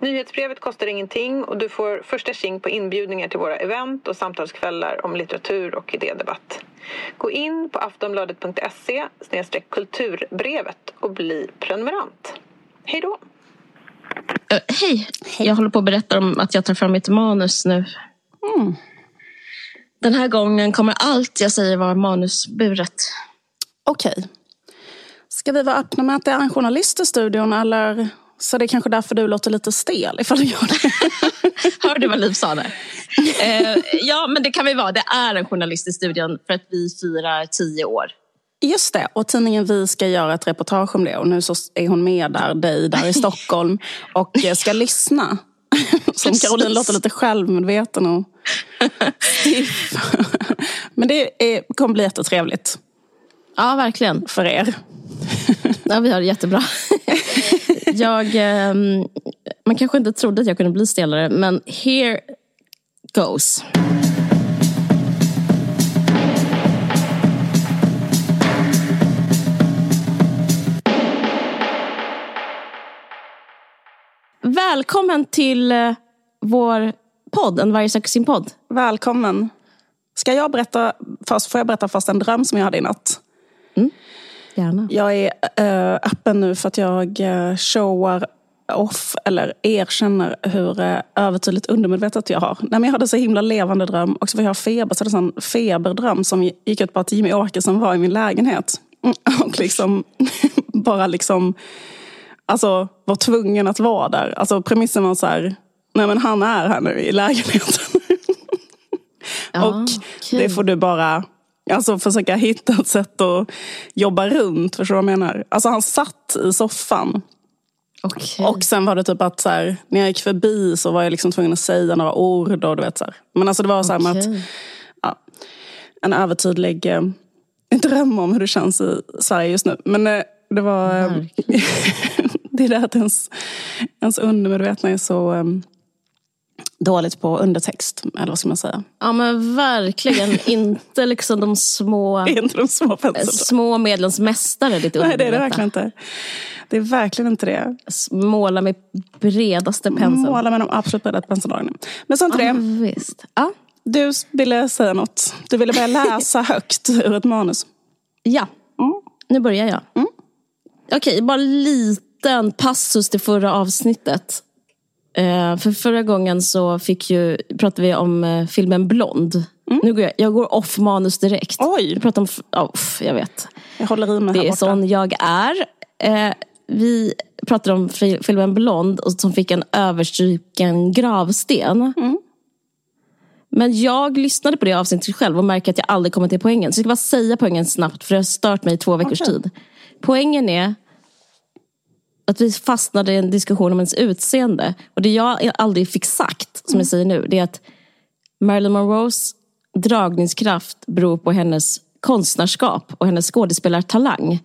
Nyhetsbrevet kostar ingenting och du får första tjing på inbjudningar till våra event och samtalskvällar om litteratur och idédebatt. Gå in på aftonbladet.se kulturbrevet och bli prenumerant. Hej då! Uh, hej. hej! Jag håller på att berätta om att jag tar fram mitt manus nu. Mm. Den här gången kommer allt jag säger vara manusburet. Okej. Okay. Ska vi vara öppna med att det är en journalist i studion eller så det är kanske därför du låter lite stel ifall du gör det. Hörde vad Liv sa där? Eh, ja, men det kan vi vara. Det är en journalist i studion för att vi firar tio år. Just det, och tidningen Vi ska göra ett reportage om det. Och nu så är hon med där, dig där i Stockholm och ska lyssna. Som Caroline låter lite självmedveten och. Men det är, kommer bli jättetrevligt. Ja, verkligen. För er. Ja, vi har det jättebra. Jag, eh, man kanske inte trodde att jag kunde bli stelare, men here goes. Välkommen till eh, vår podd, En varje söker sin podd. Välkommen. Ska jag berätta först? Får jag berätta först en dröm som jag hade i natt? Mm. Gärna. Jag är äh, öppen nu för att jag äh, showar off eller erkänner hur äh, övertydligt undermedvetet jag har. Nej, jag hade så himla levande dröm och så var jag feber, så det en feberdröm som gick ut på att Jimmy Åkesson var i min lägenhet. Mm, och liksom bara liksom alltså, var tvungen att vara där. Alltså premissen var så här, nej men han är här nu i lägenheten. Och okay. det får du bara Alltså försöka hitta ett sätt att jobba runt. Förstår du vad jag menar? Alltså han satt i soffan. Okay. Och sen var det typ att så här, när jag gick förbi så var jag liksom tvungen att säga några ord. Och du vet, så här. Men alltså det var så okay. att, ja, en övertydlig eh, dröm om hur det känns i Sverige just nu. Men eh, det var... Eh, det är det att ens, ens undermedvetna är så... Eh, dåligt på undertext, eller vad ska man säga? Ja men verkligen, inte liksom de små, inte de små, små medlens mästare, ditt Nej det är det verkligen inte. Det är verkligen inte det. Måla med bredaste pensel. Måla med de absolut bredaste penseldragen. Men så inte ja, det. Visst. Ja. Du ville säga något. Du ville börja läsa högt ur ett manus. Ja, mm. nu börjar jag. Mm. Okej, bara en liten passus till förra avsnittet. Eh, för förra gången så fick ju, pratade vi om eh, filmen Blond. Mm. Nu går jag, jag går off manus direkt. Oj! Jag, pratar om, oh, jag vet. Jag håller i mig Det är sån jag är. Eh, vi pratade om filmen Blond och som fick en överstruken gravsten. Mm. Men jag lyssnade på det avsnittet själv och märker att jag aldrig kommer till poängen. Så jag ska bara säga poängen snabbt för det har stört mig i två veckors okay. tid. Poängen är att vi fastnade i en diskussion om ens utseende. Och det jag aldrig fick sagt, som jag säger nu, det är att Marilyn Monroes dragningskraft beror på hennes konstnärskap och hennes skådespelartalang.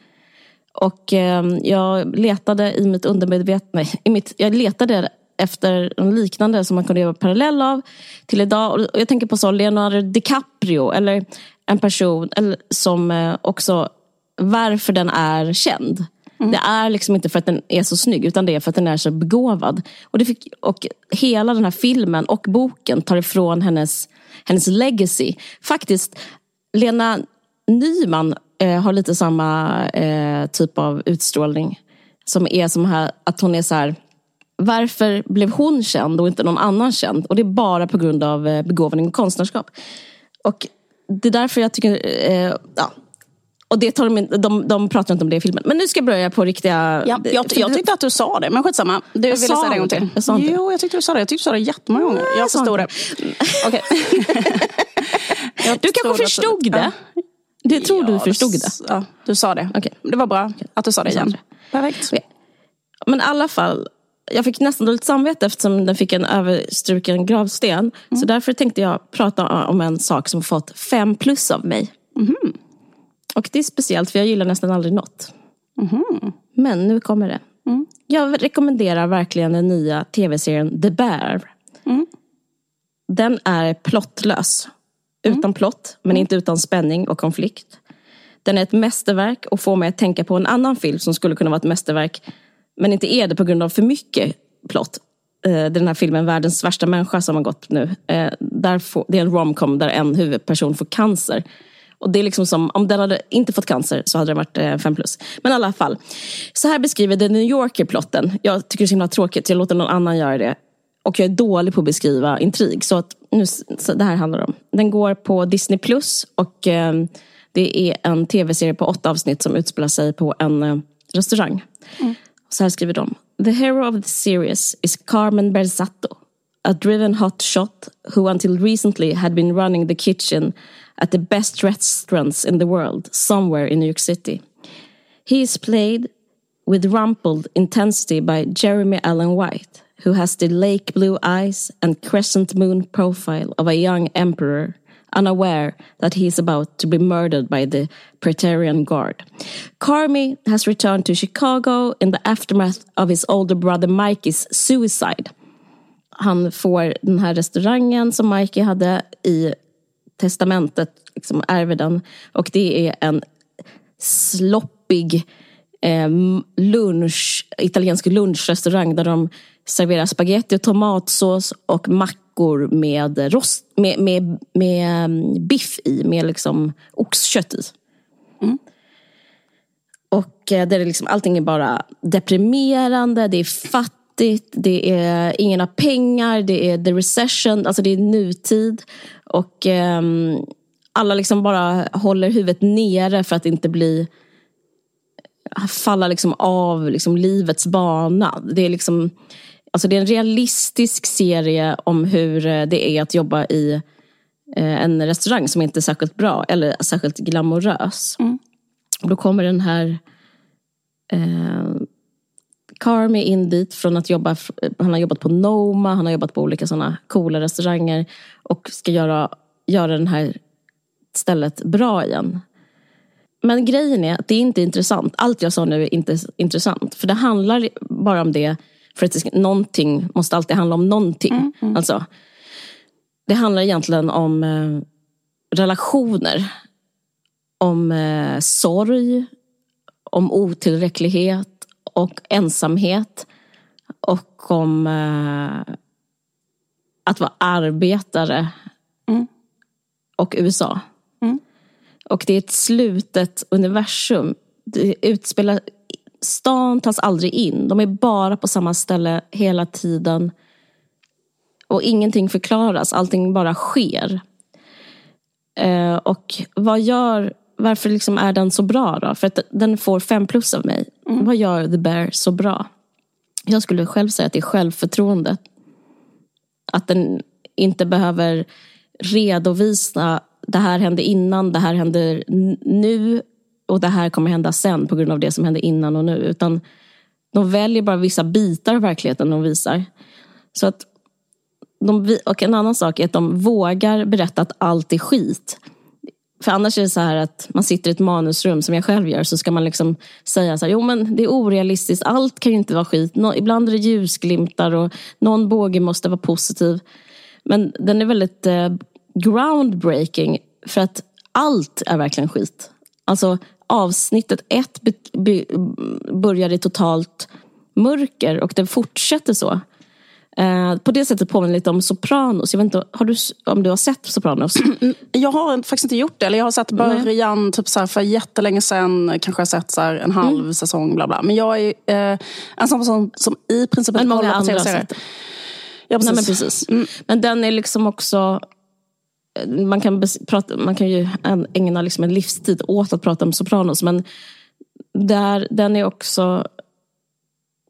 Och eh, jag letade i mitt undermedvetna, i mitt, jag letade efter en liknande som man kunde göra parallell av till idag. Och jag tänker på så Leonardo DiCaprio eller en person eller, som eh, också varför den är känd. Mm. Det är liksom inte för att den är så snygg utan det är för att den är så begåvad. Och, det fick, och hela den här filmen och boken tar ifrån hennes, hennes legacy. Faktiskt, Lena Nyman eh, har lite samma eh, typ av utstrålning. Som är som här, att hon är så här, varför blev hon känd och inte någon annan känd? Och det är bara på grund av eh, begåvning och konstnärskap. Och det är därför jag tycker, eh, ja, och det tar de, de, de pratar inte om det i filmen. Men nu ska jag börja på riktiga... Ja, jag, jag tyckte att du sa det, men skitsamma. Du jag ville säga det en gång till. Jag sa inte. Jo, jag tyckte du sa det. Jag tyckte du sa det jättemånga gånger. Jag, jag förstod det. Okay. du kanske förstod det? Ja. Det tror ja, du förstod det? Ja, du sa det. Okay. Det var bra att du sa det igen. Det. Perfekt. Okay. Men i alla fall, jag fick nästan dåligt samvete eftersom den fick en överstruken gravsten. Mm. Så därför tänkte jag prata om en sak som fått fem plus av mig. Mm. Och det är speciellt för jag gillar nästan aldrig något. Men nu kommer det. Jag rekommenderar verkligen den nya tv-serien The Bear. Den är plottlös. Utan plott, men inte utan spänning och konflikt. Den är ett mästerverk och får mig att tänka på en annan film som skulle kunna vara ett mästerverk, men inte är det på grund av för mycket plott. Eh, Den här filmen Världens värsta människa som har gått nu. Eh, Där får, det är en romcom där en huvudperson får cancer. Och det är liksom som, om den hade inte fått cancer så hade den varit eh, fem plus. Men i alla fall. Så här beskriver The New Yorker plotten. Jag tycker det är så himla tråkigt, jag låter någon annan göra det. Och jag är dålig på att beskriva intrig. Så, att nu, så det här handlar om. Den går på Disney Plus och eh, det är en tv-serie på åtta avsnitt som utspelar sig på en eh, restaurang. Så här skriver de. The hero of the series is Carmen Berzato, a driven hot shot who until recently had been running the kitchen at the best restaurants in the world, somewhere in New York City. He is played with rumpled intensity by Jeremy Allen White, who has the lake blue eyes and crescent moon profile of a young emperor, unaware that he is about to be murdered by the Praetorian Guard. Carmi has returned to Chicago in the aftermath of his older brother Mikey's suicide. Han får den här restaurangen som Mikey hade i testamentet, liksom ärver den. Och det är en sloppig eh, lunch, italiensk lunchrestaurang där de serverar spaghetti och tomatsås och mackor med, rost, med, med, med mm, biff i, med liksom oxkött i. Och eh, där är liksom, allting är bara deprimerande, det är fattigt, det är ingen har pengar, det är the recession, alltså det är nutid. Och ehm, alla liksom bara håller huvudet nere för att inte bli falla liksom av liksom livets bana. Det är, liksom, alltså det är en realistisk serie om hur eh, det är att jobba i eh, en restaurang som inte är särskilt bra eller särskilt glamorös. Och då kommer den här eh, Carmi in dit från att jobba, han har jobbat på Noma, han har jobbat på olika sådana coola restauranger och ska göra, göra den här stället bra igen. Men grejen är att det är inte intressant. Allt jag sa nu är inte intressant. För det handlar bara om det. För att det ska, någonting måste alltid handla om någonting. Alltså, det handlar egentligen om eh, relationer. Om eh, sorg. Om otillräcklighet. Och ensamhet. Och om eh, att vara arbetare. Och USA. Och det är ett slutet universum. Det utspelar, stan tas aldrig in. De är bara på samma ställe hela tiden. Och ingenting förklaras, allting bara sker. Eh, och vad gör, varför liksom är den så bra då? För att den får fem plus av mig. Mm. Vad gör The Bear så bra? Jag skulle själv säga att det är självförtroende. Att den inte behöver redovisa det här hände innan, det här händer nu och det här kommer hända sen på grund av det som hände innan och nu. Utan de väljer bara vissa bitar av verkligheten de visar. Så att de, och en annan sak är att de vågar berätta att allt är skit. För annars är det så här att man sitter i ett manusrum som jag själv gör så ska man liksom säga så här, jo men det är orealistiskt, allt kan ju inte vara skit. Nå, ibland är det ljusglimtar och någon båge måste vara positiv. Men den är väldigt eh, groundbreaking för att allt är verkligen skit. Alltså avsnittet ett börjar i totalt mörker och det fortsätter så. Eh, på det sättet påminner lite om Sopranos. Jag vet inte har du, om du har sett Sopranos? Jag har faktiskt inte gjort det. Eller jag har sett början typ så här, för jättelänge sedan. Kanske har sett så här, en halv Mm. säsong. Bla bla. Men jag är eh, en sån person som i princip inte kollar på tv-serier. Ja, Nej, precis. men precis. Men den är liksom också... Man kan, prata, man kan ju ägna liksom en livstid åt att prata om Sopranos. Men där, den är också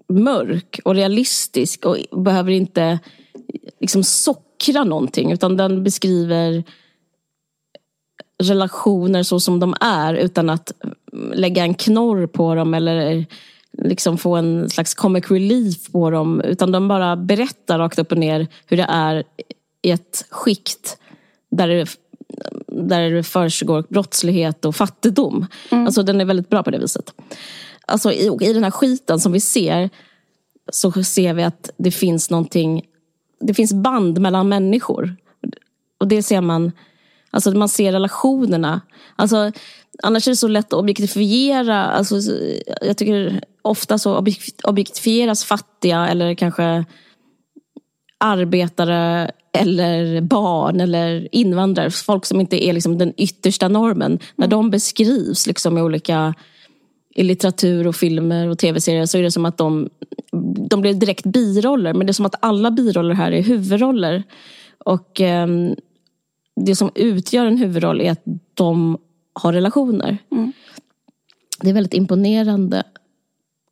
mörk och realistisk och behöver inte liksom sockra någonting. Utan den beskriver relationer så som de är utan att lägga en knorr på dem eller liksom få en slags comic relief på dem. Utan de bara berättar rakt upp och ner hur det är i ett skikt där, det, där det försiggår brottslighet och fattigdom. Alltså den är väldigt bra på det viset. Alltså i, i den här skiten som vi ser så ser vi att det finns någonting, det finns band mellan människor. Och det ser man, alltså man ser relationerna. Alltså, annars är det så lätt att objektifiera, alltså, jag tycker ofta så objek- objektifieras fattiga eller kanske arbetare eller barn eller invandrare, folk som inte är liksom den yttersta normen. När de beskrivs liksom i olika i litteratur och filmer och tv-serier så är det som att de, de blir direkt biroller. Men det är som att alla biroller här är huvudroller. Och eh, det som utgör en huvudroll är att de har relationer. Det är väldigt imponerande.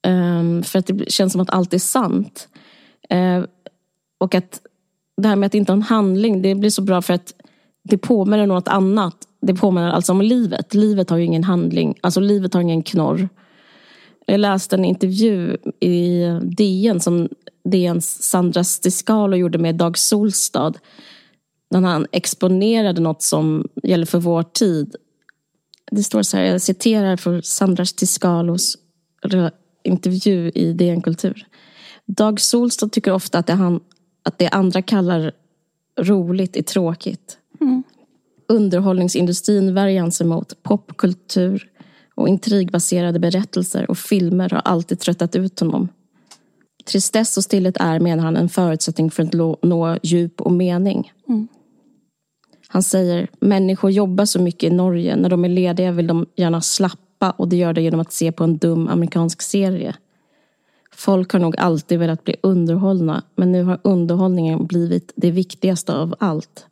Eh, för att det känns som att allt är sant. Eh, och att det här med att inte ha en handling, det blir så bra för att det påminner något annat. Det påminner alltså om livet. Livet har ju ingen handling, alltså livet har ingen knorr. Jag läste en intervju i DN som DNs Sandra Stiscalo gjorde med Dag Solstad. När han exponerade något som gäller för vår tid. Det står så här, jag citerar från Sandra Stiscalos intervju i DN Kultur. Dag Solstad tycker ofta att det, han, att det andra kallar roligt är tråkigt. Mm. Underhållningsindustrin värjer sig mot. Popkultur och intrigbaserade berättelser och filmer har alltid tröttat ut honom. Tristess och stillhet är, menar han, en förutsättning för att nå djup och mening. Han säger, människor jobbar så mycket i Norge. När de är lediga vill de gärna slappa och det gör det genom att se på en dum amerikansk serie. Folk har nog alltid velat bli underhållna men nu har underhållningen blivit det viktigaste av allt.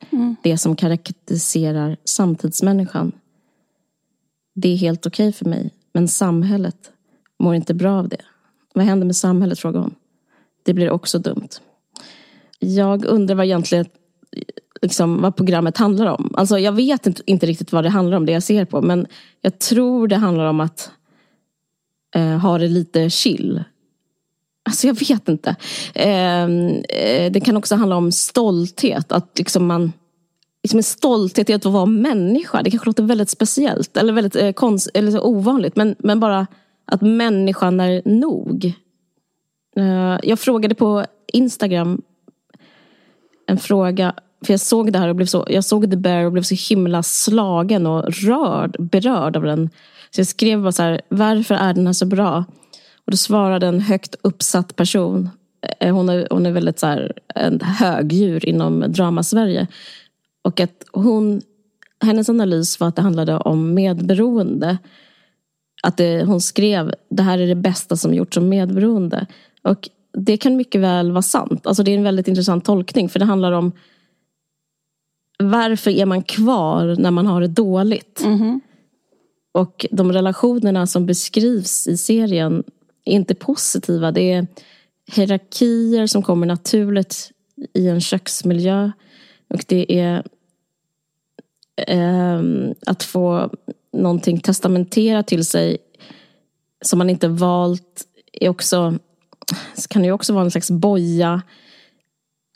Det som karaktäriserar samtidsmänniskan. Det är helt okej för mig, men samhället mår inte bra av det. Vad händer med samhället, frågar hon. Det blir också dumt. Jag undrar vad egentligen liksom, vad programmet handlar om. Alltså, jag vet inte, inte riktigt vad det handlar om, det jag ser på. Men jag tror det handlar om att eh, ha det lite chill. Alltså jag vet inte. Ehm, eh, det kan också handla om stolthet. Att liksom man, liksom en stolthet i att vara människa. Det kanske låter väldigt speciellt eller väldigt eh, konst, eller så ovanligt. Men, men bara att människan är nog. Eh, jag frågade på Instagram en fråga. För jag såg det här och blev så, jag såg The Bear och blev så himla slagen och rörd, berörd av den. Så jag skrev bara så här, varför är den här så bra? Och då svarade en högt uppsatt person. Eh, Hon är, hon är väldigt så här, en högdjur inom drama-Sverige. Och att hon, hennes analys var att det handlade om medberoende. Att det, hon skrev, det här är det bästa som gjorts om medberoende. Och det kan mycket väl vara sant. Alltså det är en väldigt intressant tolkning. För det handlar om varför är man kvar när man har det dåligt? Och de relationerna som beskrivs i serien inte positiva. Det är hierarkier som kommer naturligt i en köksmiljö. Och det är eh, att få någonting testamenterat till sig som man inte valt är också, kan ju också vara en slags boja.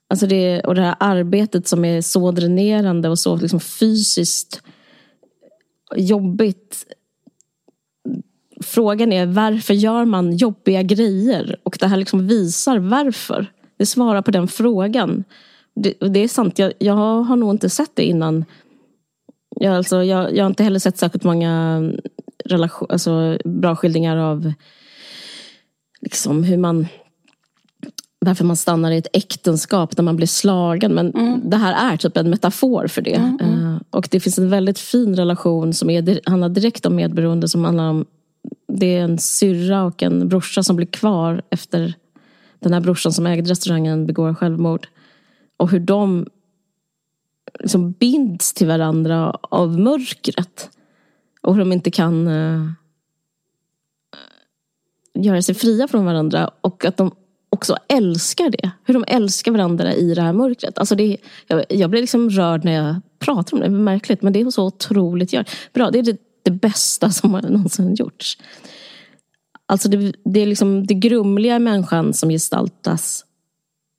Alltså det, och det här arbetet som är så dränerande och så liksom fysiskt jobbigt. Frågan är varför gör man jobbiga grejer? Och det här liksom visar varför. Det svarar på den frågan. Det, det är sant, jag, jag har nog inte sett det innan. Jag, alltså, jag, jag har inte heller sett särskilt många relation, alltså, bra skildringar av liksom, hur man varför man stannar i ett äktenskap när man blir slagen. Men det här är typ en metafor för det. Eh, och det finns en väldigt fin relation som är, handlar direkt om medberoende. Som handlar om, det är en syrra och en brorsa som blir kvar efter den här brorsan som ägde restaurangen begår självmord. Och hur de liksom binds till varandra av mörkret. Och hur de inte kan uh, göra sig fria från varandra. Och att de också älskar det. Hur de älskar varandra i det här mörkret. Alltså det, jag, jag blir liksom rörd när jag pratar om det. Det är märkligt, men det är så otroligt gör. bra. Det är det, det bästa som har någonsin gjorts. Alltså det, det är liksom det grumliga i människan som gestaltas.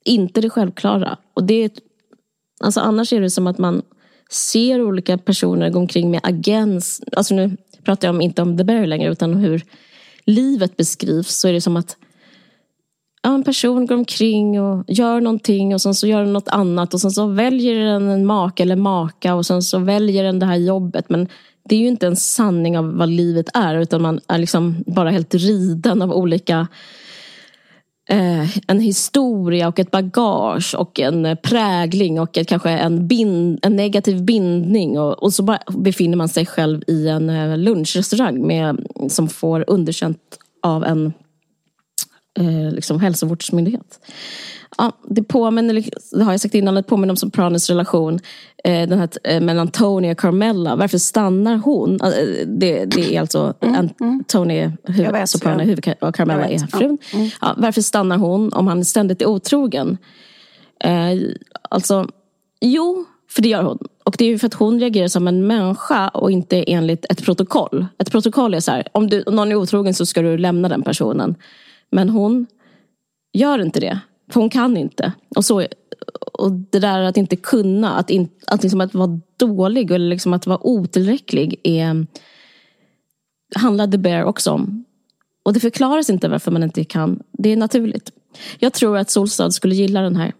Inte det självklara. Och det, alltså annars är det som att man ser olika personer gå omkring med agens. Alltså nu pratar jag om, inte om The Bear längre utan hur livet beskrivs. Så är det som att ja, en person går omkring och gör någonting och sen så gör den något annat och sen så väljer den en make eller maka och sen så väljer den det här jobbet. Men det är ju inte en sanning av vad livet är utan man är liksom bara helt riden av olika eh, en historia och ett bagage och en prägling och ett, kanske en, bind, en negativ bindning. Och, och så bara befinner man sig själv i en eh, lunchrestaurang med, som får underkänt av en eh, liksom hälsovårdsmyndighet. Ja, det påminner, det har jag sagt innan, det påminner om Sopranos relation eh, den här, eh, mellan Tony och Carmella. Varför stannar hon? Eh, det, det är alltså mm, mm. Tony huvud, Soprano ja. huvud, och Carmella är frun. Ja. Mm. Ja, varför stannar hon om han ständigt är otrogen? Eh, alltså, jo, för det gör hon. Och det är ju för att hon reagerar som en människa och inte enligt ett protokoll. Ett protokoll är så här, om, du, om någon är otrogen så ska du lämna den personen. Men hon gör inte det. För hon kan inte. Och, så, och det där att inte kunna, att, in, att, liksom att vara dålig eller liksom att vara otillräcklig är, handlar The Bear också om. Och det förklaras inte varför man inte kan. Det är naturligt. Jag tror att Solstad skulle gilla den här.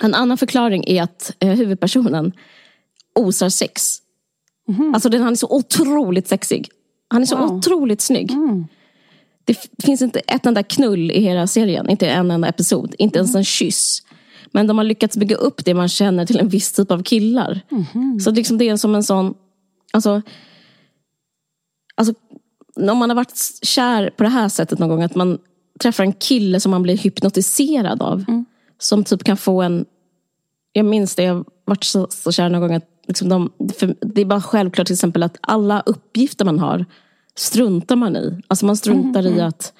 En annan förklaring är att eh, huvudpersonen osar sex. Mm. Alltså den, han är så otroligt sexig. Han är så wow. otroligt snygg. Mm. Det finns inte ett enda knull i hela serien. Inte en enda episod. Inte ens en kyss. Men de har lyckats bygga upp det man känner till en viss typ av killar. Mm. Så liksom det är som en sån... Alltså, alltså, om man har varit kär på det här sättet någon gång. Att man träffar en kille som man blir hypnotiserad av. Mm. Som typ kan få en... Jag minns det, jag har varit så, så kär någon gång. att liksom de, Det är bara självklart till exempel att alla uppgifter man har struntar man i. Alltså man struntar mm, i mm. att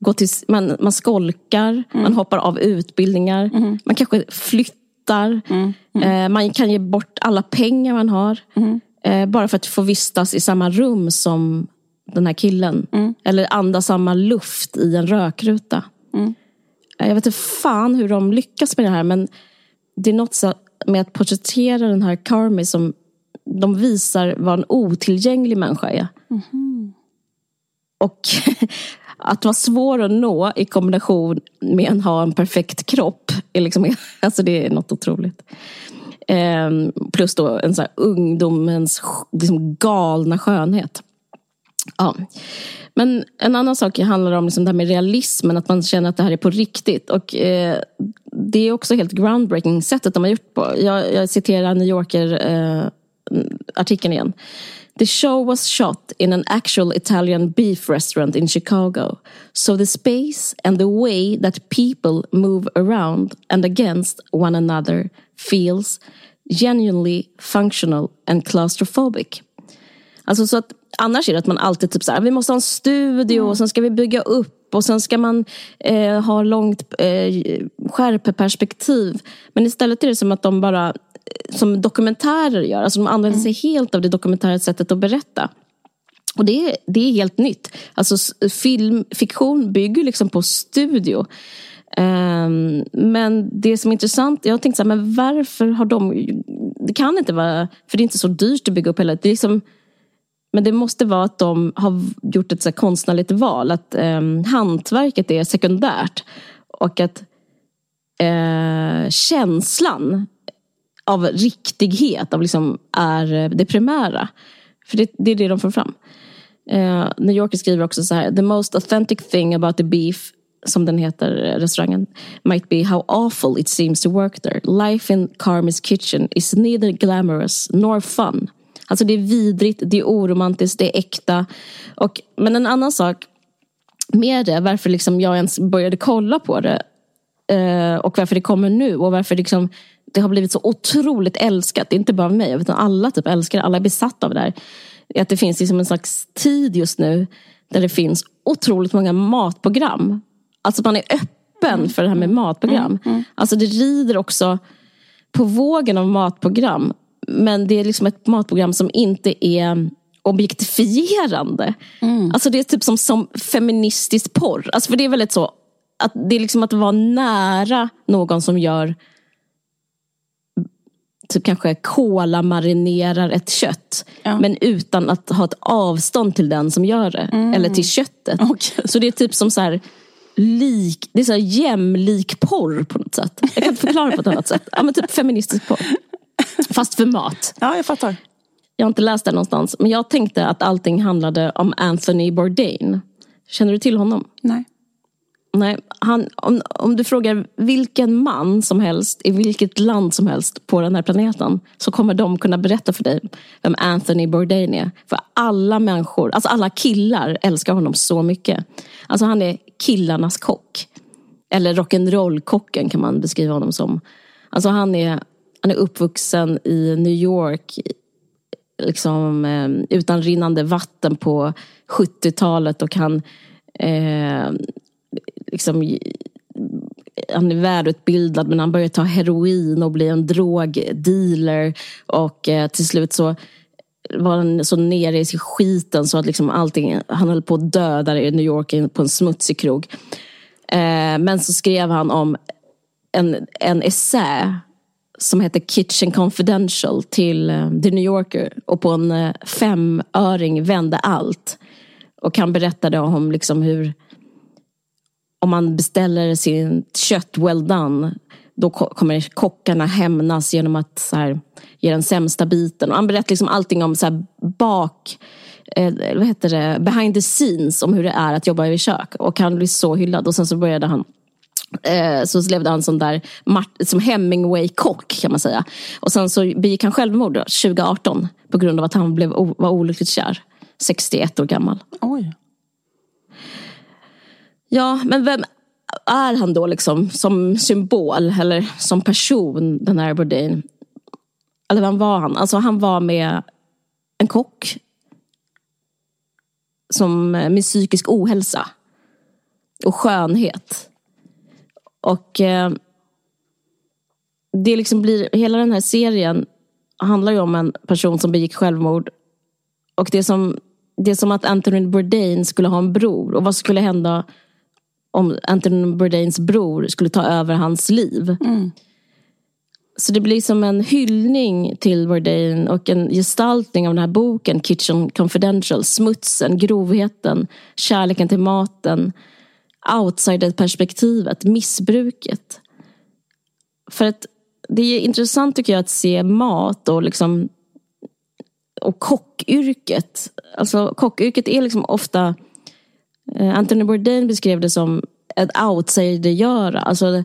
gå till, man, man skolkar, mm. man hoppar av utbildningar, mm. man kanske flyttar. Mm, mm. Eh, man kan ge bort alla pengar man har. Eh, bara för att få vistas i samma rum som den här killen. Eller andas samma luft i en rökruta. Eh, jag vet inte fan hur de lyckas med det här men det är något med att porträttera den här Carmi som de visar vad en otillgänglig människa är. Mm. Och att vara svår att nå i kombination med att ha en perfekt kropp. Är liksom, alltså det är något otroligt. Ehm, plus då en så ungdomens liksom galna skönhet. Ja. Men en annan sak handlar om liksom det här med realismen, att man känner att det här är på riktigt. Och eh, Det är också helt groundbreaking, sättet de har gjort på. Jag, jag citerar New Yorker eh, artikeln igen. The show was shot in an actual Italian beef restaurant in Chicago. So the space and the way that people move around and against one another feels genuinely functional and claustrophobic. Alltså så att annars är det att man alltid typ så här, vi måste ha en studio och sen ska vi bygga upp och sen ska man eh, ha långt eh, skärpeperspektiv. Men istället är det som att de bara som dokumentärer gör. Alltså de använder sig helt av det dokumentära sättet att berätta. Och det är, det är helt nytt. Alltså film, fiktion bygger liksom på studio. Um, men det som är intressant, jag har tänkt så här, men varför har de... Det kan inte vara, för det är inte så dyrt att bygga upp hela... Det är liksom, men det måste vara att de har gjort ett så konstnärligt val. Att um, hantverket är sekundärt. Och att uh, känslan av riktighet av liksom är eh, det primära. För det, det är det de får fram. Uh, New Yorker skriver också så här. The most authentic thing about the beef som den heter, eh, restaurangen, might be how awful it seems to work there. Life in Carmy's kitchen is neither glamorous nor fun. Alltså det är vidrigt, det är oromantiskt, det är äkta. Och, men en annan sak med det, varför liksom jag ens började kolla på det eh, och varför det kommer nu och varför liksom det har blivit så otroligt älskat. Inte bara mig, utan alla typ älskar det. Alla är besatta av det här. Att det finns liksom en slags tid just nu där det finns otroligt många matprogram. Alltså man är öppen mm. för det här med matprogram. Mm. Mm. Alltså det rider också på vågen av matprogram. Men det är liksom ett matprogram som inte är objektifierande. Mm. Alltså det är typ som, som feministiskt porr. Alltså för det är väldigt så att det är liksom att vara nära någon som gör typ kanske kolamarinerar ett kött. Ja. Men utan att ha ett avstånd till den som gör det. Eller till köttet. Okej. Så det är typ som så här lik, det är så här jämlik porr på något sätt. Jag kan inte förklara på ett annat sätt. Ja, men typ feministisk porr. Fast för mat. Ja, jag fattar. Jag har inte läst det någonstans. Men jag tänkte att allting handlade om Anthony Bourdain. Känner du till honom? Nej. Nej, han, om, om du frågar vilken man som helst i vilket land som helst på den här planeten så kommer de kunna berätta för dig vem Anthony Bourdain är. För alla människor, alltså alla killar älskar honom så mycket. Alltså han är killarnas kock. Eller rock'n'roll-kocken kan man beskriva honom som. Alltså han är, han är uppvuxen i New York liksom, eh, utan rinnande vatten på 70-talet och han eh, liksom, han är välutbildad men han börjar ta heroin och blir en drogdealer och eh, till slut så var han så nere i skiten så att liksom allting, han höll på att dö där i New York på en smutsig krog. Eh, men så skrev han om en, en essä som heter Kitchen Confidential till eh, The New Yorker och på en eh, femöring vände allt. Och han berättade om liksom hur om man beställer sitt kött well done då kommer kockarna hämnas genom att så här, ge den sämsta biten. Och han berättar liksom allting om så här, bak, eh, vad heter det, behind the scenes om hur det är att jobba i kök. Och han blir så hyllad. Och sen så började han Eh, så levde han som, där, som Hemingway-kock kan man säga. Och sen så begick han självmord 2018 på grund av att han blev, var olyckligt kär. 61 år gammal. Oj. Ja, men vem är han då liksom som symbol eller som person, den här Bourdain? Eller vem var han? Alltså han var med en kock som eh, med psykisk ohälsa och skönhet. Och eh, det liksom blir, hela den här serien handlar ju om en person som begick självmord. Och det är som, det är som att Anthony Bourdain skulle ha en bror. Och vad skulle hända om Anthony Bourdains bror skulle ta över hans liv? Så det blir som en hyllning till Bourdain och en gestaltning av den här boken Kitchen Confidential. Smutsen, grovheten, kärleken till maten, outsider-perspektivet, missbruket. För att det är intressant tycker jag att se mat och liksom och kockyrket. Alltså kockyrket är liksom ofta Anthony Bourdain beskrev det som ett outsidergöra. Alltså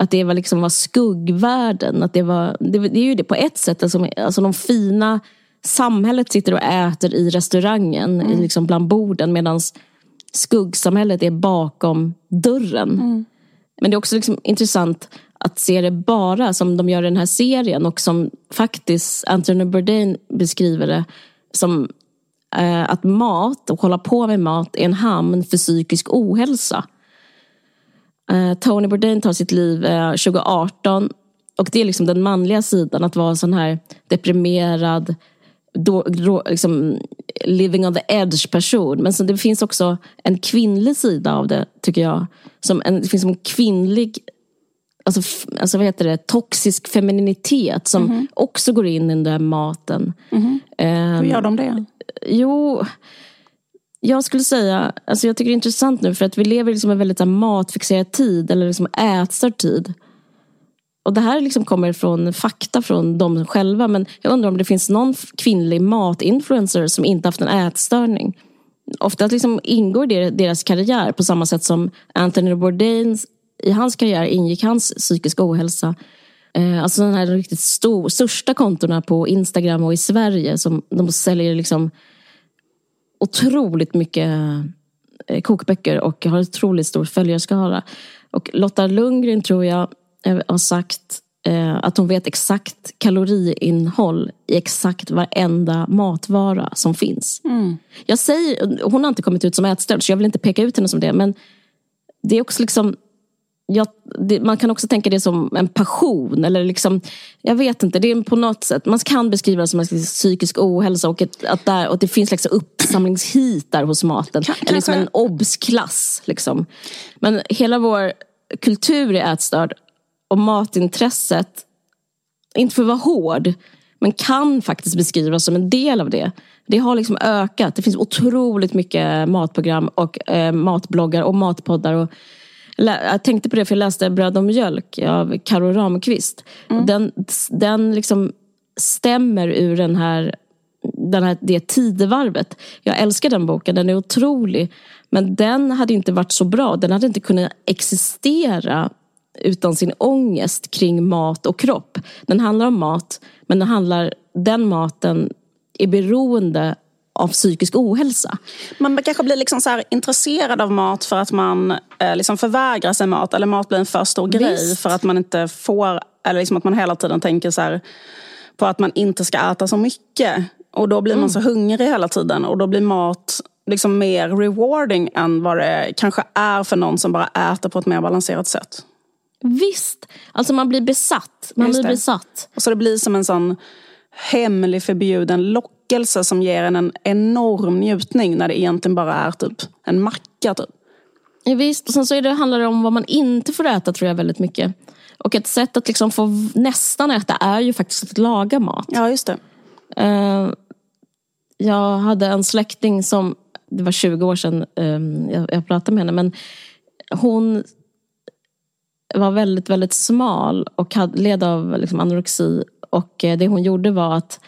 att det var liksom var skuggvärlden. Att det, var, det, det är ju det på ett sätt. Alltså, alltså de fina samhället sitter och äter i restaurangen, i liksom bland borden. Medan skuggsamhället är bakom dörren. Men det är också liksom intressant att se det bara som de gör i den här serien och som faktiskt Anthony Bourdain beskriver det som eh, att mat och hålla på med mat är en hamn för psykisk ohälsa. Eh, Tony Bourdain tar sitt liv eh, 2018 och det är liksom den manliga sidan att vara sån här deprimerad då, då, liksom, living on the edge person. Men så det finns också en kvinnlig sida av det tycker jag. Som en, det finns en kvinnlig alltså, alltså vad heter det, toxisk femininitet som också går in i den där maten. Ehm, Hur gör de det? Jo, jag skulle säga, alltså jag tycker det är intressant nu för att vi lever liksom i liksom en väldigt matfixerad tid, eller liksom ätstörd tid. Och det här liksom kommer från fakta från dem själva, men jag undrar om det finns någon kvinnlig matinfluencer som inte haft en ätstörning. Ofta liksom ingår det i deras karriär på samma sätt som Anthony Bourdain, i hans karriär ingick hans psykiska ohälsa. Eh, alltså den här riktigt stor, största kontona på Instagram och i Sverige som de säljer liksom otroligt mycket eh, kokböcker och har otroligt stor följarskara. Och Lotta Lundgren tror jag eh, har sagt att hon vet exakt kaloriinnehåll i exakt varenda matvara som finns. Jag säger, hon har inte kommit ut som ätstörd så jag vill inte peka ut henne som det men det är också liksom jag, det, man kan också tänka det som en passion. Eller liksom, jag vet inte, det är på något sätt, man kan beskriva det som en psykisk ohälsa och, ett, att, där, och det finns liksom uppsamlingshit där hos maten. Kan- eller liksom en obsklass. Liksom. Men hela vår kultur är ätstörd och matintresset inte för att vara hård, men kan faktiskt beskrivas som en del av det. Det har liksom ökat. Det finns otroligt mycket matprogram och eh, matbloggar och matpoddar. Och, jag tänkte på det för jag läste Bröd och mjölk av Karo Ramqvist. Mm. Den, den liksom stämmer ur den här, den här, det tidevarvet. Jag älskar den boken, den är otrolig. Men den hade inte varit så bra. Den hade inte kunnat existera utan sin ångest kring mat och kropp. Den handlar om mat, men den, handlar, den maten är beroende av psykisk ohälsa. Man kanske blir liksom så intresserad av mat för att man eh, liksom förvägrar sig mat. Eller mat blir en för stor Visst. grej för att man inte får... Eller liksom att man hela tiden tänker så här, på att man inte ska äta så mycket. Och då blir man mm. så hungrig hela tiden. Och då blir mat liksom mer rewarding än vad det kanske är för någon som bara äter på ett mer balanserat sätt. Visst, alltså man blir besatt. Man blir besatt. Och så det blir som en sån hemlig förbjuden lockelse som ger en en enorm njutning när det egentligen bara är typ en macka. Typ. Ja, visst, och sen så är det, handlar det om vad man inte får äta tror jag väldigt mycket. Och ett sätt att liksom få nästan äta är ju faktiskt att laga mat. Ja, just det. Uh, jag hade en släkting som, det var 20 år sedan um, jag, jag pratade med henne, men hon var väldigt, väldigt smal och led av liksom anorexi. Och eh, det hon gjorde var att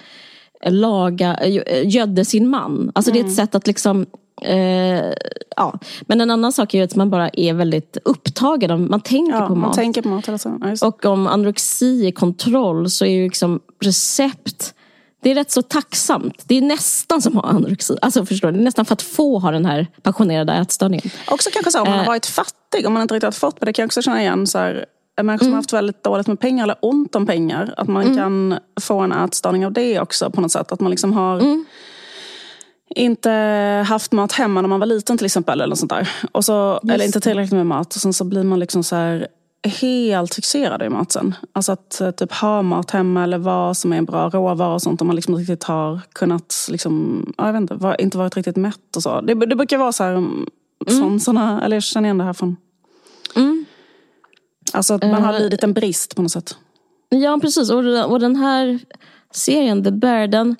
laga, eh, gödde sin man. Alltså mm. det är ett mm. sätt att liksom Eh, ja. Men en annan sak är att man bara är väldigt upptagen. Man tänker ja, på mat. Man tänker på mat tiden. Ja, och om anorexi är kontroll så är ju liksom recept det är rätt så tacksamt. Det är nästan som att ha anorexi. Alltså förstår du? Nästan för att få ha den här passionerade ätstörningen. Också kanske så om man har eh. varit fattig, om man inte riktigt har fått det. kan jag också känna igen. Så här, människor som mm. har haft väldigt dåligt med pengar eller ont om pengar. Att man mm. kan få en ätstörning av det också på något sätt. Att man liksom har mm. inte haft mat hemma när man var liten till exempel. Eller, sånt där. Och så, eller inte tillräckligt med mat. Och sen så blir man liksom så här, helt fixerade i mat sen. Alltså att eh, typ ha mat hemma eller vad som är en bra råvara och sånt. Om man liksom inte riktigt har kunnat, liksom, jag vet inte, inte varit riktigt mätt och så. Det, det brukar vara så här, mm. sån, såna, eller jag känner igen det här från... Mm. Alltså att man har uh, lidit en brist på något sätt. Ja precis, och, och den här serien, The Bear, den,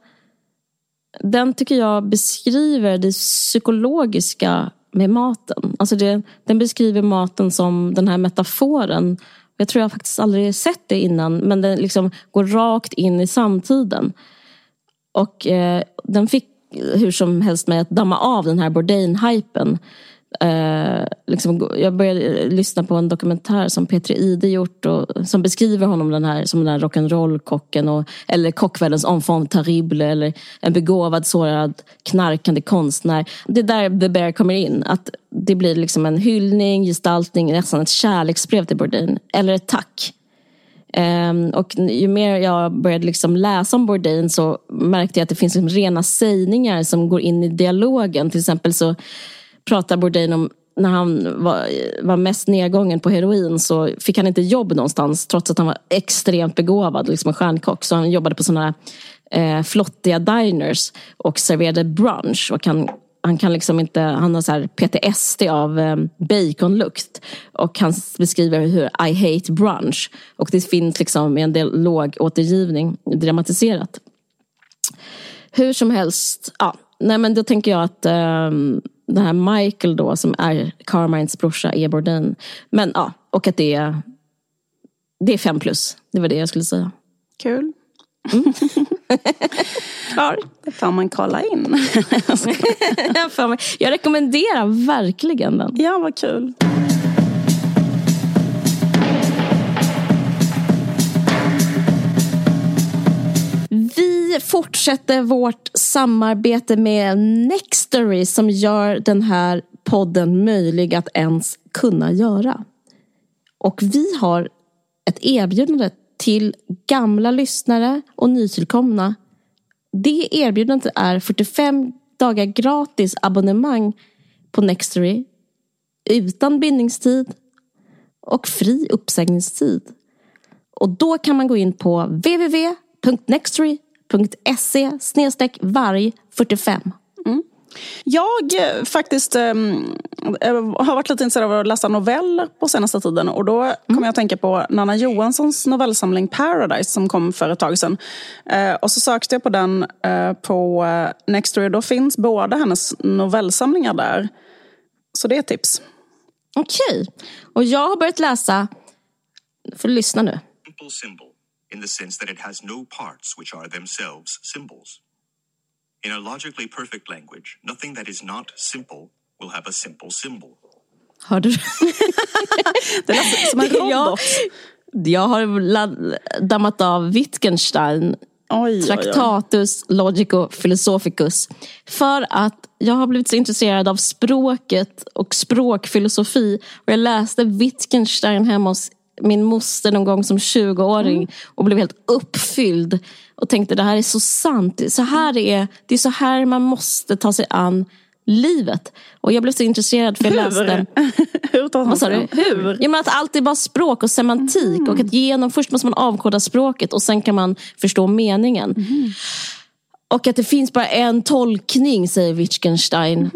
den tycker jag beskriver det psykologiska med maten. Alltså det, den beskriver maten som den här metaforen. Jag tror jag faktiskt aldrig sett det innan men den liksom går rakt in i samtiden. Och eh, den fick hur som helst mig att damma av den här Bourdain-hypen. Eh, liksom, jag började eh, lyssna på en dokumentär som Petri Ide gjort och, som beskriver honom den här, som den här rock'n'roll-kocken eller kockvärldens enfant terrible eller en begåvad, sårad, knarkande konstnär. Det är där The Bear kommer in. Att det blir liksom en hyllning, gestaltning, nästan ett kärleksbrev till Bourdain. Eller ett tack. Um, och ju mer jag började liksom läsa om Bourdain så märkte jag att det finns liksom rena sägningar som går in i dialogen. Till exempel så pratar Bourdain om när han var, var mest nedgången på heroin så fick han inte jobb någonstans trots att han var extremt begåvad, liksom en stjärnkock. Så han jobbade på sådana eh, flottiga diners och serverade brunch. Och han, han kan liksom inte, han har så här PTSD av eh, baconlukt. Och han beskriver hur I hate brunch. Och det finns liksom i en del låg återgivning dramatiserat. Hur som helst, ja, nej men då tänker jag att eh, den här Michael då som är Carmines brorsa är Bourdain. Men ja, och att det är, det är fem plus. Det var det jag skulle säga. Kul. Mm. Klar. Det får man kolla in. jag rekommenderar verkligen den. Ja, vad kul. Vi fortsätter vårt samarbete med Nextory som gör den här podden möjlig att ens kunna göra. Och vi har ett erbjudande till gamla lyssnare och nytillkomna. Det erbjudandet är 45 dagar gratis abonnemang på Nextory utan bindningstid och fri uppsägningstid. Och då kan man gå in på www.nextory.se snedstreck varg 45. Mm. Jag eh, faktiskt eh, har varit lite intresserad av att läsa noveller på senaste tiden. Och då kom jag att tänka på Nanna Johanssons novellsamling Paradise som kom för ett tag sedan. Eh, och så sökte jag på den eh, på Nextory. Då finns båda hennes novellsamlingar där. Så det är ett tips. Okej. Och jag har börjat läsa, för lyssna nu. simple symbol in the sense that it has no parts which are themselves symbols. In a logically perfect language, nothing that is not simple will have a simple symbol. Hörde du? Det låter som en robot. jag, jag har ladd, dammat av Wittgenstein, Oj, oj, oj. Tractatus Logico Philosophicus. För att jag har blivit så intresserad av språket och språkfilosofi. Och jag läste Wittgenstein hemma hos min moster någon gång som 20-åring Mm. och blev helt uppfylld. Och tänkte det här är så sant. Så här, är, det är så här man måste ta sig an livet. Och jag blev så intresserad för jag läste... Hur tar man sig? Hur? Ja, men att allt är bara språk och semantik. Och att genom, först måste man avkoda språket och sen kan man förstå meningen. Och att det finns bara en tolkning, säger Wittgenstein,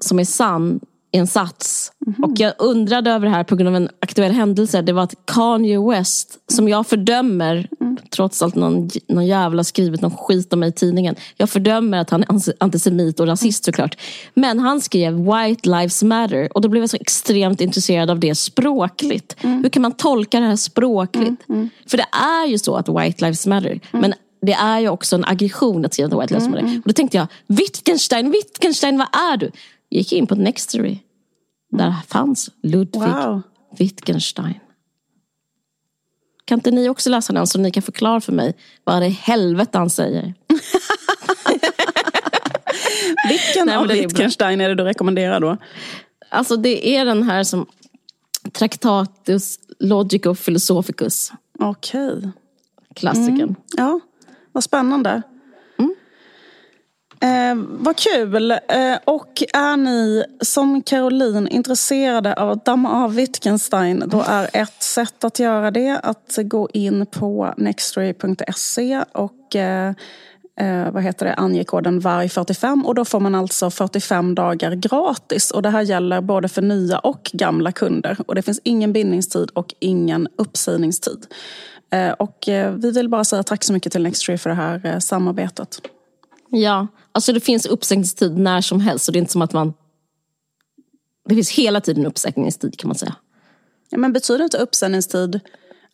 som är sann i en sats. Och jag undrade över det här på grund av en aktuell händelse. Det var att Kanye West, som jag fördömer, trots allt någon, någon jävla skrivit någon skit om mig i tidningen. Jag fördömer att han är antisemit och rasist såklart. Men han skrev White Lives Matter och då blev jag så extremt intresserad av det språkligt. Hur kan man tolka det här språkligt? För det är ju så att White Lives Matter. Men det är ju också en aggression att skriva att White Lives Matter. Och då tänkte jag, Wittgenstein, Wittgenstein, vad är du? Gick in på Nextory. Där fanns Ludwig Wow. Wittgenstein. Kan inte ni också läsa den så ni kan förklara för mig vad i helvete han säger? Vilken Nej, av. Wittgenstein är det du rekommenderar då? Alltså det är den här som Tractatus Logico Philosophicus. Okej. Klassikern. Ja, vad spännande. Eh, vad kul. Eh, och är ni som Caroline intresserade av att damma av Wittgenstein då är ett sätt att göra det att gå in på nextory.se och eh, eh, vad heter det, ange koden VARG45 och då får man alltså 45 dagar gratis. Och det här gäller både för nya och gamla kunder. Och det finns ingen bindningstid och ingen uppsägningstid. Eh, Och eh, vi vill bara säga tack så mycket till Nextory för det här eh, samarbetet. Ja, alltså det finns uppsägningstid när som helst. Så det är inte som att man... Det finns hela tiden uppsägningstid kan man säga. Ja, men betyder inte uppsägningstid...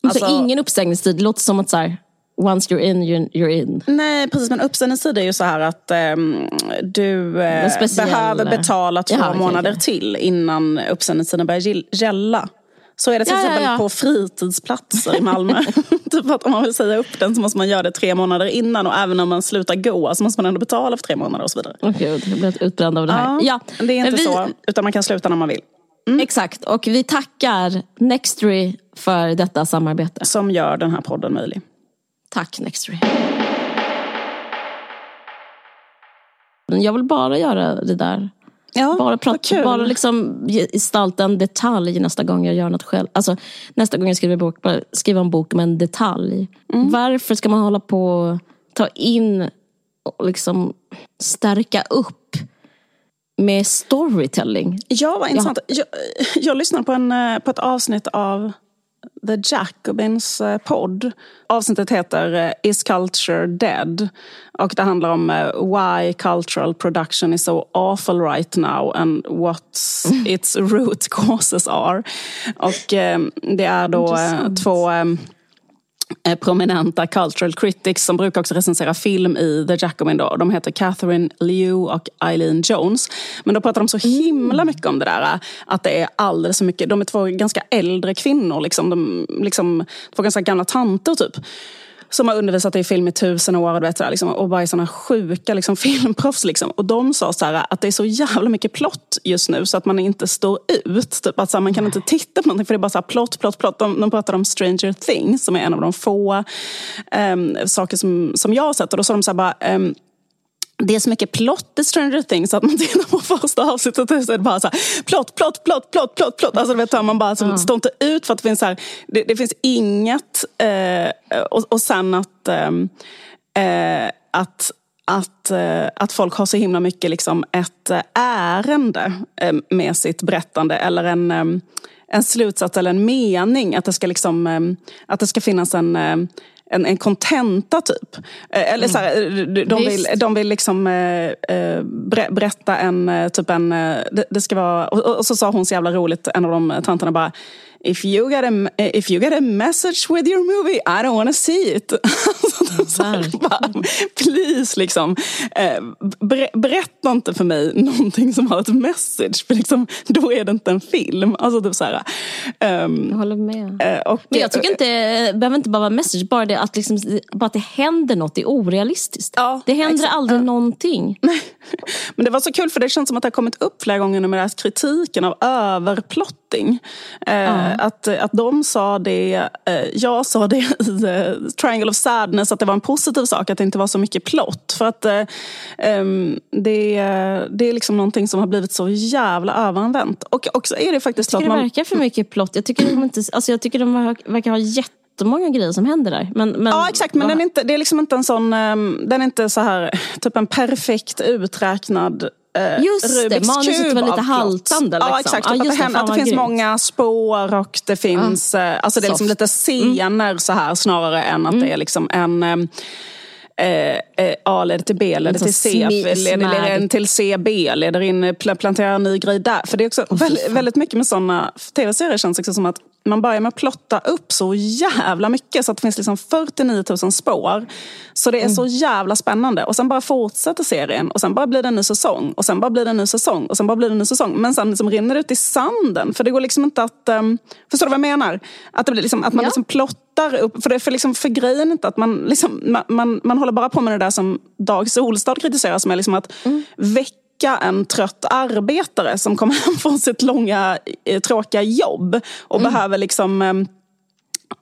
Alltså, Alltså- ingen uppsägningstid, det låter som att så här, once you're in, you're, in. Nej, precis. Men uppsägningstid är ju så här att ehm, du eh, behöver betala två Jaha, månader okej. till innan uppsägningstiden börjar gälla. Så är det till Ja, ja, exempel ja. på fritidsplatser i Malmö. typ att om man vill säga upp den så måste man göra det tre månader innan och även om man slutar gå så måste man ändå betala för tre månader och så vidare. Åh gud, jag blir utbränd av det här. Ja, det är inte vi, så, utan man kan sluta när man vill. Exakt, och vi tackar Nextory för detta samarbete. Som gör den här podden möjlig. Tack Nextory. Jag vill bara göra det där. Ja, bara prata, bara liksom gestalta en detalj nästa gång jag gör något själv. Alltså, nästa gång jag skriver en bok, bara skriva en bok med en detalj. Mm. Varför ska man hålla på och ta in och liksom stärka upp med storytelling? Ja, vad intressant. Jag, jag lyssnade på, en, eh, på ett avsnitt av The Jacobins eh, podd. Avsnittet heter eh, Is Culture Dead? Och det handlar om eh, why cultural production is so awful right now and what its root causes are. Och det är då två prominenta cultural critics som brukar också recensera film i The Jacobin. Då. De heter Catherine Liu och Eileen Jones. Men då pratar de så himla mycket om det där. eh, Att det är alldeles för mycket. De är två ganska äldre kvinnor. Liksom, de, liksom, två ganska gamla tanter typ. Som har undervisat i film i tusen år och, vet, liksom, och bara är såna sjuka liksom, filmproffs. Liksom. Och de sa så här, att det är så jävla mycket plott just nu så att man inte står ut. Typ, att, så här, man kan inte titta på någonting för det är bara så här, plott, plott, plott. De, de pratade om Stranger Things som är en av de få um, saker som, som jag har sett. Och då sa de så här, bara, um, det är så mycket plott i Stranger Things att man tittar på första avsnittet och så är det bara så här, plott, plott, plott, plott, plott, plott. Alltså, du vet, man bara som, står inte ut för att det finns, så här, det, det finns inget. Eh, och, och sen att, ehm, eh, att att, eh, att folk har så himla mycket liksom ett eh, ärende eh, med sitt berättande eller en, eh, en slutsats eller en mening. Att det ska, liksom, eh, att det ska finnas en eh, en, en kontenta typ. Eh, Eller så här, de, de, vill, de vill liksom eh, eh, ber- berätta en, eh, typ en, eh, det, det ska vara, och, och så sa hon så jävla roligt, en av de tanterna bara If you, get a, if you get a message with your movie, I don't wanna see it. Bara, Please, liksom. Eh, ber, berätta inte för mig någonting som har ett message, för liksom, då är det inte en film. Alltså typ så här, ehm, Jag håller med. eh, och, Men jag tycker inte, det behöver inte bara vara message, bara det att, liksom, bara att det händer något är orealistiskt. Ja, det händer exakt. aldrig någonting. Men det var så kul för det känns som att det har kommit upp flera gånger nu med den här kritiken av överplotting. Eh, att, att de sa det, eh, jag sa det i eh, Triangle of Sadness att det var en positiv sak att det inte var så mycket plott. För att eh, ehm, det, det är liksom någonting som har blivit så jävla överanvänt. Och också är det faktiskt Jag tycker det man... verkar för mycket plott. Jag tycker de, inte, alltså jag tycker de verkar ha jättemånga grejer som händer där. Men, men, Ja exakt, men den är inte, det är liksom inte en sån, ehm, den är inte så här, typ en perfekt uträknad eh, Just det, Rubiks manuset kub var lite haltande, Ja liksom. exakt, Ja, typ att, just det, det, att det finns grymt. många spår och det finns, eh, alltså det är liksom lite scener så här snarare än att det är liksom en Eh, eh, A leder till B, leder till C, leder, in till C, B, leder in, pl- planterar en ny grej där. För det är också väldigt, väldigt mycket med sådana tv-serier känns också som att man börjar med att plotta upp så jävla mycket så att det finns liksom 49 000 spår. Så det är så jävla spännande. Och sen bara fortsätter serien och sen bara blir det en ny säsong och sen bara blir det en ny säsong och sen bara blir det en ny säsong. Men sen liksom rinner det ut i sanden. För det går liksom inte att... Um, förstår du vad jag menar? Att, det blir liksom, att man Ja. liksom plottar upp. För, det, för, liksom, för grejen inte att man, liksom, man, man, man håller bara på med det där som Dag Solstad kritiserar som är liksom att väcka en trött arbetare som kommer hem från sitt långa eh, tråkiga jobb och behöver liksom ehm,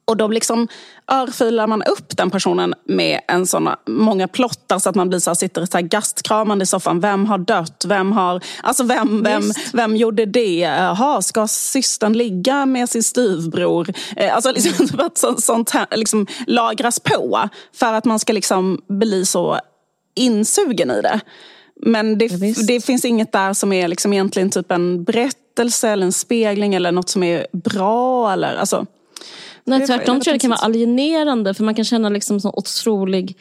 och då liksom örfilar man upp den personen med en sån, många plottar så att man blir så här, sitter så här gastkramande i soffan. Vem har dött? Vem har... Alltså vem, vem, vem gjorde det? Jaha, ska systern ligga med sin styvbror? Eh, Alltså liksom, att så, sånt här liksom lagras på för att man ska liksom bli så insugen i det. Men det, visst. det finns inget där som är liksom egentligen typ en berättelse eller en spegling eller något som är bra. Eller, alltså, Nej, tvärtom tror jag det kan vara alienerande för man kan känna liksom sån otrolig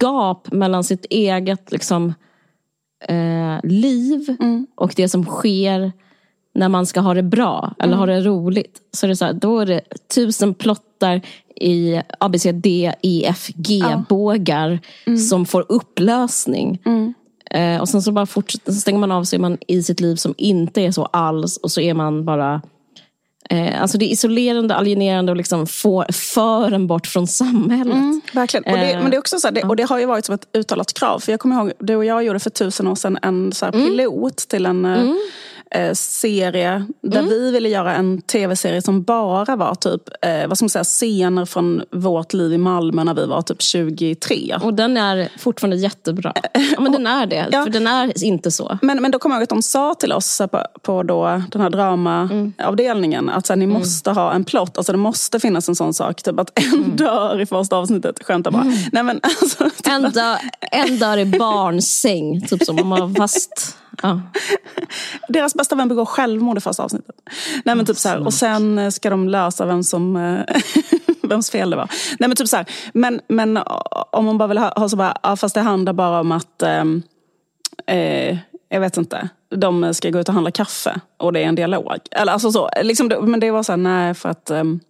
gap mellan sitt eget liksom, eh, liv Mm. och det som sker när man ska ha det bra eller ha det roligt. Så det är så här, då är det tusen plottar i A, B, C, D, E, F, G-bågar som får upplösning. Eh, och sen så bara fortsätter, så stänger man av så är man i sitt liv som inte är så alls och så är man bara Eh, alltså det är isolerande, alienerande och liksom får, för en bort från samhället. Mm, verkligen. Och det, Eh, men det, är också så här, det, och det har ju varit som ett uttalat krav. För jag kommer ihåg, du och jag gjorde för tusen år sedan en så Mm. pilot till en eh, eh, serie. Där Mm. vi ville göra en tv-serie som bara var typ, eh, vad ska man säga, scener från vårt liv i Malmö när vi var typ 23. Och den är fortfarande jättebra. Ja, men den är det. Ja. För den är inte så. Men, men då kommer jag ihåg att de sa till oss på, på då, den här dramaavdelningen att så här, ni måste ha en plott. Alltså det måste finnas en sån sak. Typ att en dör i första avsnittet. Skämtar bara. Nej, men, alltså, typ, En, dö, en dör i barnsäng. Typ som om man var fast... Ja. Deras bästa vän begår självmord i första avsnittet. Nej, men typ så här, och sen eh, ska de lösa vem som, eh, vems fel det var. Nej, men typ så här, men, men eh, om man bara vill ha, ha så bara, ja, fast det handlar bara om att eh, jag vet inte, de ska gå ut och handla kaffe och det är en dialog. Eller alltså så, liksom, men det var så här, nej för att ehm,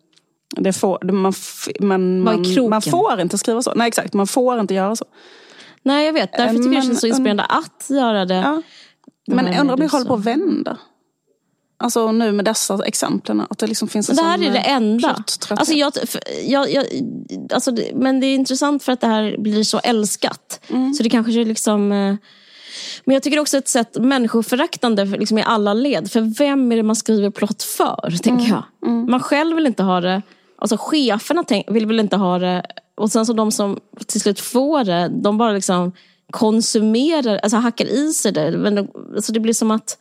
det får, man, man, man, man får inte skriva så. Nej exakt, man får inte göra så. Nej, jag vet. Därför tycker jag det Men- känns så inspirerande att göra det. Ja. Men jag undrar om det är håller på att vända. Alltså nu med dessa exemplen, att det liksom finns en Det här är det enda. Alltså jag, jag, jag, alltså det, men det är intressant för att det här blir så älskat. Mm. Så det kanske är liksom... eh, Men jag tycker också ett sätt människoföraktande för- liksom i alla led. För vem är det man skriver plott för, tänker Mm. jag. Man själv vill inte ha det. Alltså cheferna tänk, vill väl inte ha det. Och sen så de som till slut får det, de bara liksom konsumerar, alltså hackar i sig det. Men de, alltså det blir som att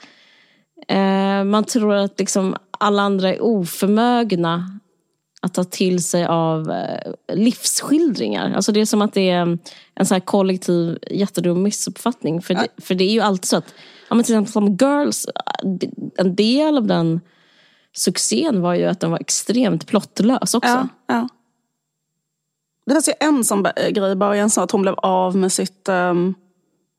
eh, man tror att liksom alla andra är oförmögna att ta till sig av eh, livsskildringar. Alltså det är som att det är en så här kollektiv jättedum missuppfattning. För, det, för det är ju alltid så att, ja, men till exempel som Girls, en del av den succén var ju att den var extremt plottlös också. Ja, ja. Det fanns ju en sån b- grej i början, så att hon blev av med sitt... ehm,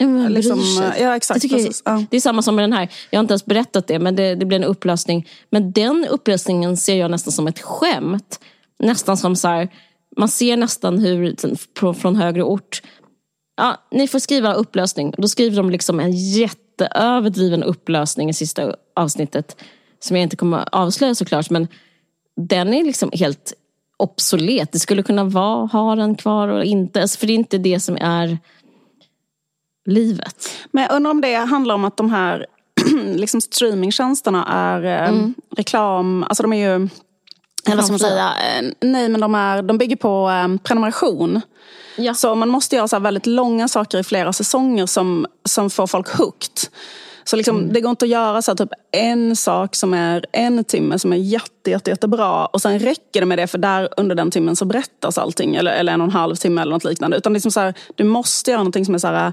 Ja, liksom, sig. ja, exakt, Jag precis, ja. Det är samma som med den här. Jag har inte ens berättat det, men det, det blir en upplösning. Men den upplösningen ser jag nästan som ett skämt. Nästan som så här, man ser nästan hur, från, från högre ort, ja, ni får skriva upplösning. Då skriver de liksom en jätteöverdriven upplösning i sista avsnittet. Som jag inte kommer att avslöja såklart, men den är liksom helt obsolet. Det skulle kunna vara, ha den kvar och inte. Alltså, för det är inte det som är livet. Men jag undrar om det handlar om att de här liksom streamingtjänsterna är eh, Mm. reklam... Alltså de är ju... Eller vad ska man säga? Eh, Nej, men de, är, de bygger på eh, prenumeration. Ja. Så man måste göra så väldigt långa saker i flera säsonger som, som får folk hooked. Så liksom, Mm. det går inte att göra så här, typ en sak som är en timme som är jätte, jätte, jättebra och sen räcker det med det för där under den timmen så berättas allting. Eller, eller en och en halv timme eller något liknande. Utan liksom så här, du måste göra någonting som är så här,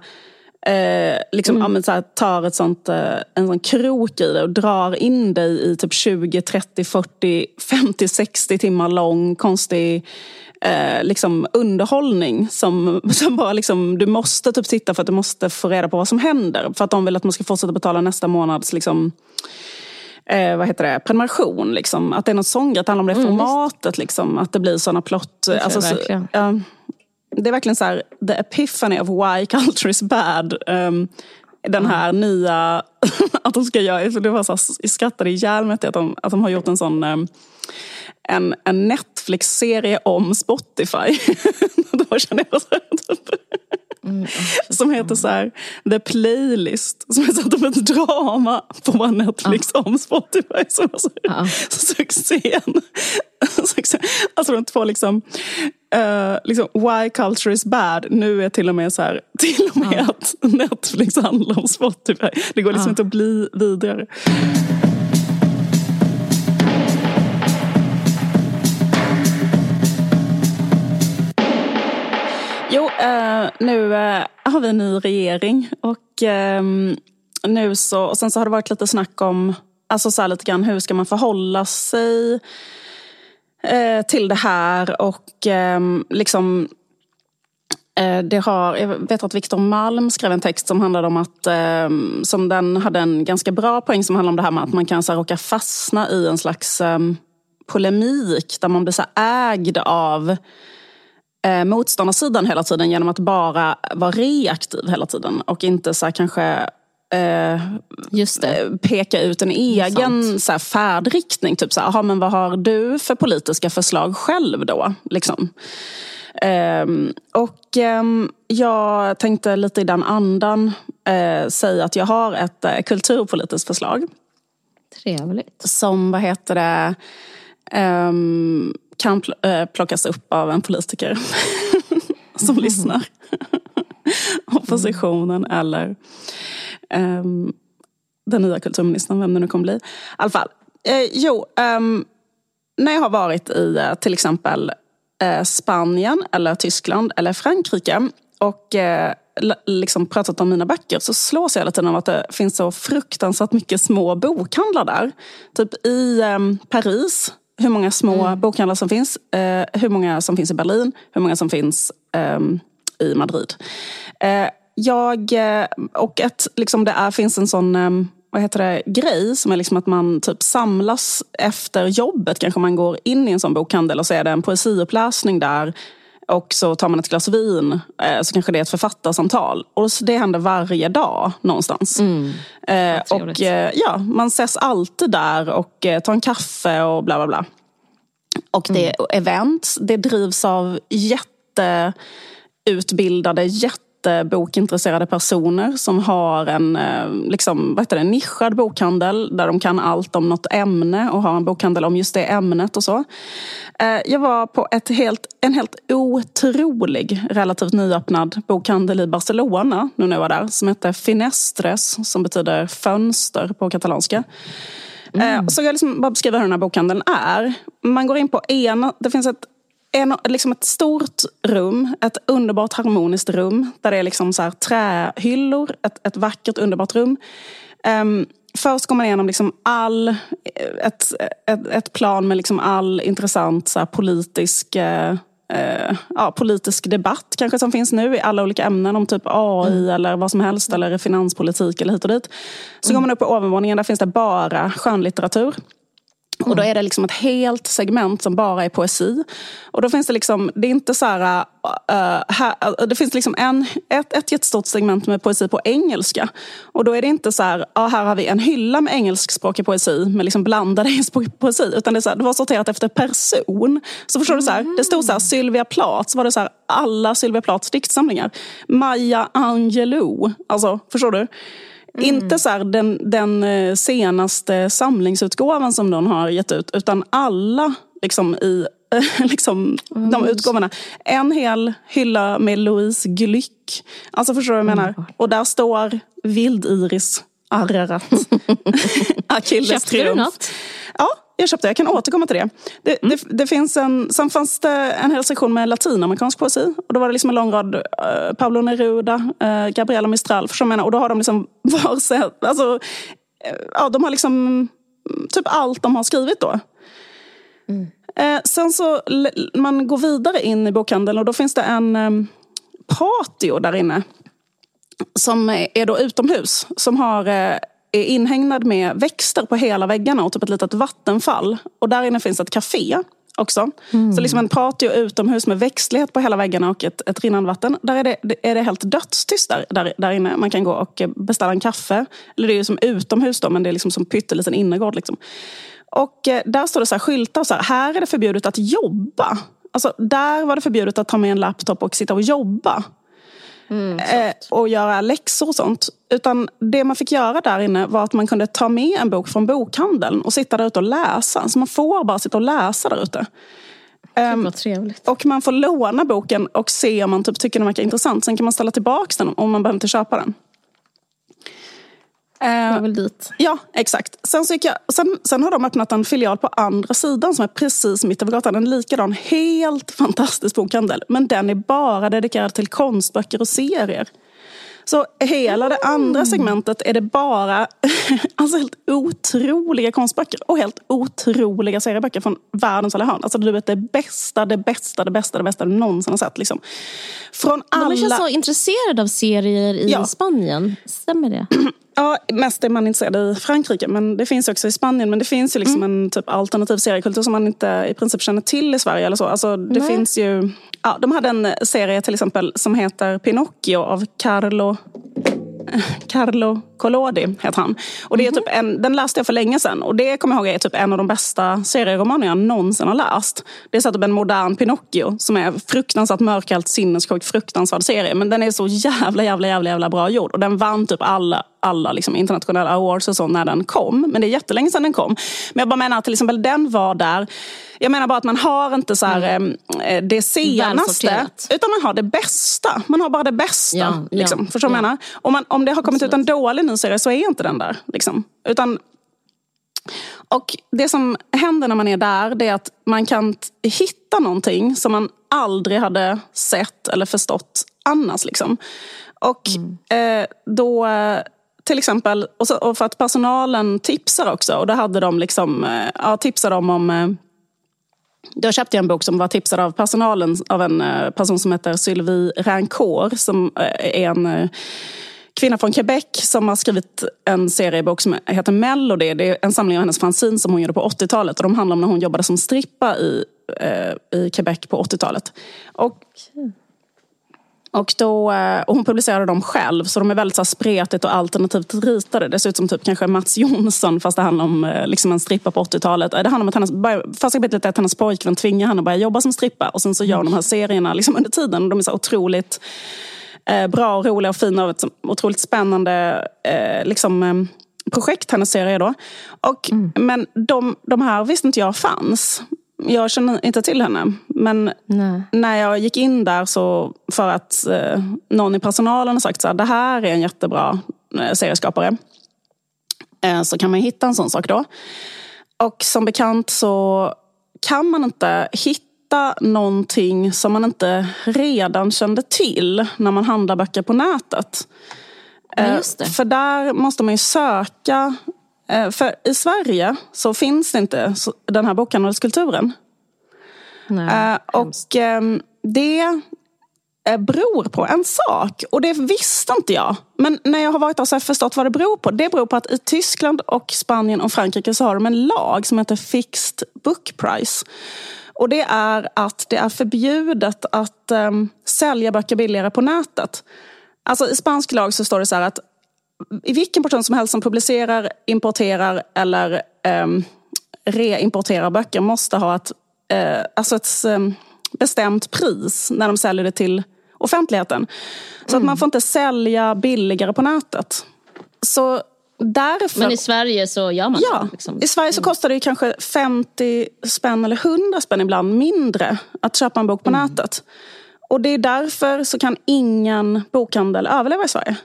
eh, liksom, ja, men så här, tar ett sånt, eh, en sån krok i det och drar in dig i typ 20, 30, 40, 50, 60 timmar lång konstig eh, liksom underhållning som, som bara liksom, du måste typ titta för att du måste få reda på vad som händer. För att de vill att man ska fortsätta betala nästa månads liksom, eh, vad heter det, prenumeration. Liksom. Att det är något sån grej, att det handlar om det formatet. Liksom. Att det blir såna plott... jag Alltså, så, ja, det är verkligen så här, the epiphany of why culture is bad. Um, den här nya, att de ska göra, för det var så här, jag skrattade ihjäl mig att de, att de har gjort en sån um, en, en Netflix-serie om Spotify. Då känner jag så typ. Som heter så här, The Playlist. Som är här, typ ett drama på Netflix om Spotify. Som var så, Ja. succén. Succé. Alltså de två liksom, eh, liksom, why culture is bad. Nu är till och med så här, till och med att Netflix handlar om Spotify. Det går liksom inte att bli vidare. Eh, nu eh, har vi en ny regering och ehm, nu så, och sen så har det varit lite snack om, alltså så här lite grann hur ska man förhålla sig eh, till det här och ehm, liksom eh, det har, jag vet att Viktor Malm skrev en text som handlade om att ehm, som den hade en ganska bra poäng som handlade om det här med att man kan så här, råka fastna i en slags ehm, polemik där man blir så ägd av eh, motståndarsidan hela tiden genom att bara vara reaktiv hela tiden och inte så här, kanske eh, eh, peka ut en egen så här, färdriktning. Typ så här, "Aha, men vad har du för politiska förslag själv då? Liksom. Ehm, och ehm, jag tänkte lite i den andan eh, säga att jag har ett eh, kulturpolitiskt förslag Trevligt. som, vad heter det, ehm, kan eh, plockas upp av en politiker som lyssnar. Oppositionen eller ehm, den nya kulturministern, vem det nu kommer bli. I alla fall, eh, jo, ehm, när jag har varit i eh, till exempel eh, Spanien eller Tyskland eller Frankrike och eh, liksom pratat om mina böcker så slås jag hela tiden av att det finns så fruktansvärt mycket små bokhandlar där. Typ i eh, Paris, hur många små bokhandlar som finns. Eh, hur många som finns i Berlin, hur många som finns ehm, i Madrid. Eh, jag, eh, och att liksom det är, finns en sån eh, vad heter det, grej som är liksom att man typ samlas efter jobbet. Kanske man går in i en sån bokhandel och så är det en poesiuppläsning där. Och så tar man ett glas vin, eh, så kanske det är ett författarsamtal. Och det händer varje dag någonstans. Eh, och eh, ja, man ses alltid där och tar en kaffe och bla bla bla. Och det är events, det drivs av jätteutbildade, jätte jättebokintresserade personer som har en eh, liksom, vad heter det, nischad bokhandel där de kan allt om något ämne och har en bokhandel om just det ämnet och så. Eh, jag var på ett helt, en helt otrolig, relativt nyöppnad bokhandel i Barcelona nu när jag var där som heter Finestres som betyder fönster på katalanska. Mm. Så jag liksom bara beskriva hur den här bokhandeln är. Man går in på ena, det finns ett en, liksom ett stort rum, ett underbart harmoniskt rum. Där det är liksom så här trähyllor, ett, ett vackert underbart rum. Um, först går man igenom liksom all, ett, ett, ett plan med liksom all intressant så politisk uh, uh, ja, politisk debatt kanske som finns nu i alla olika ämnen om typ AI mm. eller vad som helst eller finanspolitik eller hit och dit. Så mm. går man upp på övervåningen, där finns det bara skönlitteratur. Och då är det liksom ett helt segment som bara är poesi. Och då finns det liksom, det är inte så här, uh, här eh, det finns liksom en, ett, ett jättestort segment med poesi på engelska. Och då är det inte så här, uh, här har vi en hylla med engelskspråkig poesi med liksom blandad engelskspråkig poesi. Utan det, är så här, det var sorterat efter person. Så förstår mm. du så här, det stod så här, Sylvia Plath, så var det så här, alla Sylvia Plaths diktsamlingar. Maya Angelou, alltså förstår du? Mm. Inte så den, den eh, senaste samlingsutgåvan som de har gett ut, utan alla liksom i liksom, mm. de utgåvorna. En hel hylla med Louise Glück. Alltså förstår du vad jag menar? Mm. Och där står Vild-Iris Ararat. Achilles? Ja, jag köpte. Jag kan återkomma till det. Det, mm. det, det, finns en, sen fanns det en hel sektion med latinamerikansk poesi. Och då var det liksom en lång rad uh, Pablo Neruda, uh, Gabriela Mistral. För menar, och då har de liksom varse, alltså, uh, ja, de har liksom mm, typ allt de har skrivit då. Mm. sen så man går vidare in i bokhandeln och då finns det en um, patio där inne. Som är då utomhus. Som har är inhägnad med växter på hela väggarna och typ ett litet vattenfall. Och där inne finns ett café också. Mm. Så liksom en patio utomhus med växtlighet på hela väggarna och ett, ett rinnande vatten. Där är det, är det helt dödstyst där, där, där inne. Man kan gå och beställa en kaffe. Eller det är ju som utomhus då, men det är liksom som pytteliten innergård. Liksom. Och eh, där står det så här skyltar, så här, här är det förbjudet att jobba. Alltså, där var det förbjudet att ta med en laptop och sitta och jobba. Mm, eh, och göra läxor och sånt. Utan det man fick göra där inne var att man kunde ta med en bok från bokhandeln och sitta där ute och läsa. Så man får bara sitta och läsa där ute. Um, och man får låna boken och se om man typ tycker den verkar intressant. Sen kan man ställa tillbaka den om man behöver inte köpa den. Jag vill dit. Ja, exakt. Sen, så jag, sen, sen har de öppnat en filial på andra sidan som är precis mitt över gatan. En likadan, helt fantastisk bokhandel. Men den är bara dedikerad till konstböcker och serier. Så hela det andra segmentet är det bara alltså helt otroliga konstböcker och helt otroliga serieböcker från världens alla hörn. Alltså du vet det bästa, det bästa, det bästa, det bästa du någonsin har sett. Liksom. Från alla... De känns så intresserade av serier i ja. Spanien. Stämmer det? Ja, mest är man intresserad i Frankrike men det finns också i Spanien. Men det finns ju liksom mm. en typ alternativ seriekultur som man inte i princip känner till i Sverige. Eller så. Alltså, det Nej. finns ju, ja, de hade en serie till exempel som heter Pinocchio av Carlo Carlo Collodi heter han. Och det är mhm. typ en, den läste jag för länge sedan och det kommer jag ihåg är typ en av de bästa serieromaner jag någonsin har läst. Det är så typ en modern Pinocchio som är fruktansvärt mörkallt, sinnessjukt, fruktansvärd serie. Men den är så jävla, jävla, jävla, jävla bra gjord. Och den vann typ alla, alla liksom internationella awards och så när den kom. Men det är jättelänge sedan den kom. Men jag bara menar att till exempel den var där jag menar bara att man har inte så här, mm. Eh, det senaste, utan man har det bästa. Man har bara det bästa. Ja, liksom. ja, Förstår du ja. menar? Om, man, om det har kommit Absolut. ut en dålig serie så är inte den där. Liksom. Utan, och det som händer när man är där det är att man kan hitta någonting som man aldrig hade sett eller förstått annars. Liksom. Och mm. eh, då till exempel, och, så, och, för att personalen tipsar också. Och då hade de liksom, eh, ja, tipsade de om eh, då köpte jag en bok som var tipsad av personalen av en eh, person som heter Sylvie Rancourt som är en kvinna från Quebec som har skrivit en seriebok som heter Melody. Det är en samling av hennes fanzine som hon gjorde på 80-talet. Och de handlar om när hon jobbade som strippa i, i Quebec på 80-talet. Och och, då, eh, och hon publicerade dem själv, så de är väldigt så spretigt och alternativt ritade. Det ser ut som typ kanske Mats Jonsson, fast det handlar om eh, liksom en strippa på 80-talet. Det handlar om att hennes, första kapitlet är att hennes pojkvän tvingar henne att börja jobba som strippa. Och sen så gör de de här serierna liksom under tiden. De är så otroligt eh, bra, roliga och fina och ett otroligt spännande eh, liksom, eh, projekt, hennes serie då. Och, Men de, de här visste inte jag fanns. Jag känner inte till henne. Men Nej. när jag gick in där så för att eh, någon i personalen har sagt så här, det här är en jättebra eh, serieskapare. Eh, så kan man hitta en sån sak då. Och som bekant så kan man inte hitta någonting som man inte redan kände till när man handlar böcker på nätet. Ja, Eh. För där måste man ju söka. eh, För i Sverige så finns det inte den här bokhandelskulturen. Nej, Eh, och ehm, det beror på en sak. Och det visste inte jag. Men när jag har varit där så har jag förstått vad det beror på. Det beror på att i Tyskland, och Spanien och Frankrike så har de en lag som heter Fixed Book Price. Och det är att det är förbjudet att ehm, sälja böcker billigare på nätet. Alltså i spansk lag så står det så här att i vilken person som helst som publicerar, importerar eller um, reimporterar böcker måste ha ett, eh, alltså ett em, bestämt pris när de säljer det till offentligheten. Så att man får inte sälja billigare på nätet. Så därför... Men i Sverige så gör man Ja, det. Liksom. i Sverige så kostar det ju kanske 50 spänn eller 100 spänn ibland mindre att köpa en bok på nätet. Och det är därför så kan ingen bokhandel överleva i Sverige.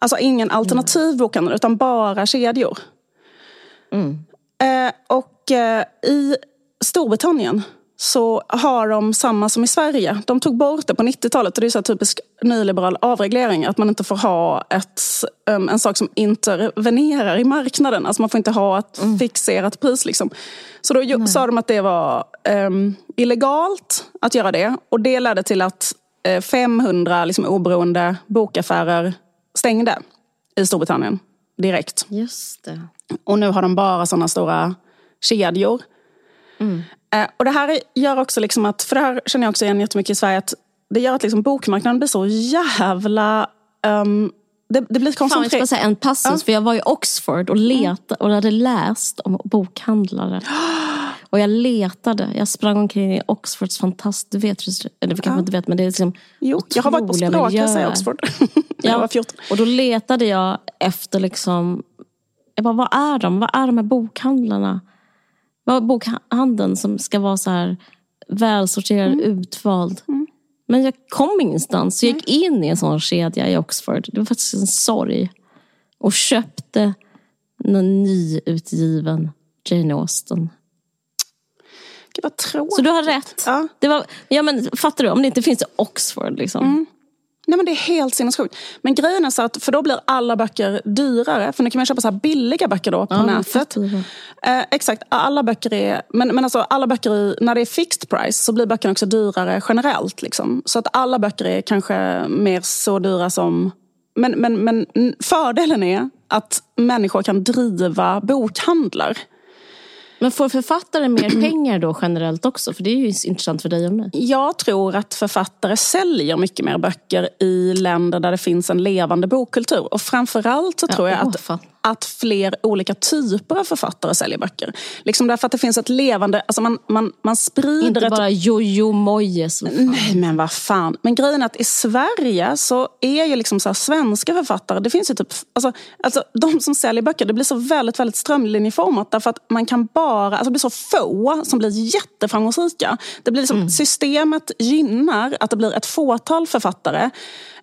Alltså ingen alternativ bokhandel utan bara kedjor. Eh, och eh, i Storbritannien så har de samma som i Sverige. De tog bort det på 90-talet och det är så typisk nyliberal avreglering. Att man inte får ha ett, um, en sak som intervenerar i marknaden. Alltså man får inte ha ett fixerat pris. Liksom. Så då ju- sa de att det var um, illegalt att göra det. Och det ledde till att eh, 500 liksom, oberoende bokaffärer stängde i Storbritannien direkt. Just det. Och nu har de bara sådana stora kedjor. Eh, och det här gör också liksom att, för det här känner jag också igen jättemycket i Sverige, att det gör att liksom bokmarknaden blir så jävla... ehm, det, det blir Fan, jag ska koncentrerat. säga en passus. För jag var i Oxford och letade och hade läst om bokhandlare. Och jag letade. Jag sprang omkring i Oxfords fantastiskt... Du vet, eller du kanske inte vet, men det är liksom Jo, jag har varit på språkresa i. Oxford. när jag var 14. Och då letade jag efter liksom... Jag bara, vad är de? Vad är de här bokhandlarna? Bokhandeln som ska vara så här välsorterad, Mm. utvald? Men jag kom ingenstans. Så jag gick in i en sån kedja i Oxford. Det var faktiskt en sorg. Och köpte en nyutgiven Jane Austen. Gud vad tråkigt. Så du har rätt. Ja. Det var, ja, men, fattar du? Om det inte finns i Oxford. Liksom. Nej men det är helt sinnessjukt. Men grejen är så att, för då blir alla böcker dyrare. För nu kan man köpa så billiga böcker då på Ja, nätet. Eh, exakt, alla böcker är, men, men alltså alla böcker i, när det är fixed price så blir böckerna också dyrare generellt. Liksom. Så att alla böcker är kanske mer så dyra som, men, men, men fördelen är att människor kan driva bokhandlar. Men får författare mer pengar då generellt också? För det är ju intressant för dig och mig. Jag tror att författare säljer mycket mer böcker i länder där det finns en levande bokkultur. Och framförallt så Ja, tror jag att, fan. Att fler olika typer av författare säljer böcker. Liksom därför att det finns ett levande, alltså man, man, man sprider Inte ett bara Jojo Moyes. Nej men vad fan. Men grejen är att i Sverige så är ju liksom så svenska författare, det finns ju typ, alltså, alltså de som säljer böcker, det blir så väldigt, väldigt strömlinjeformat därför att man kan bara, alltså det blir så få som blir jätteframgångsrika. Det blir liksom, Systemet gynnar att det blir ett fåtal författare.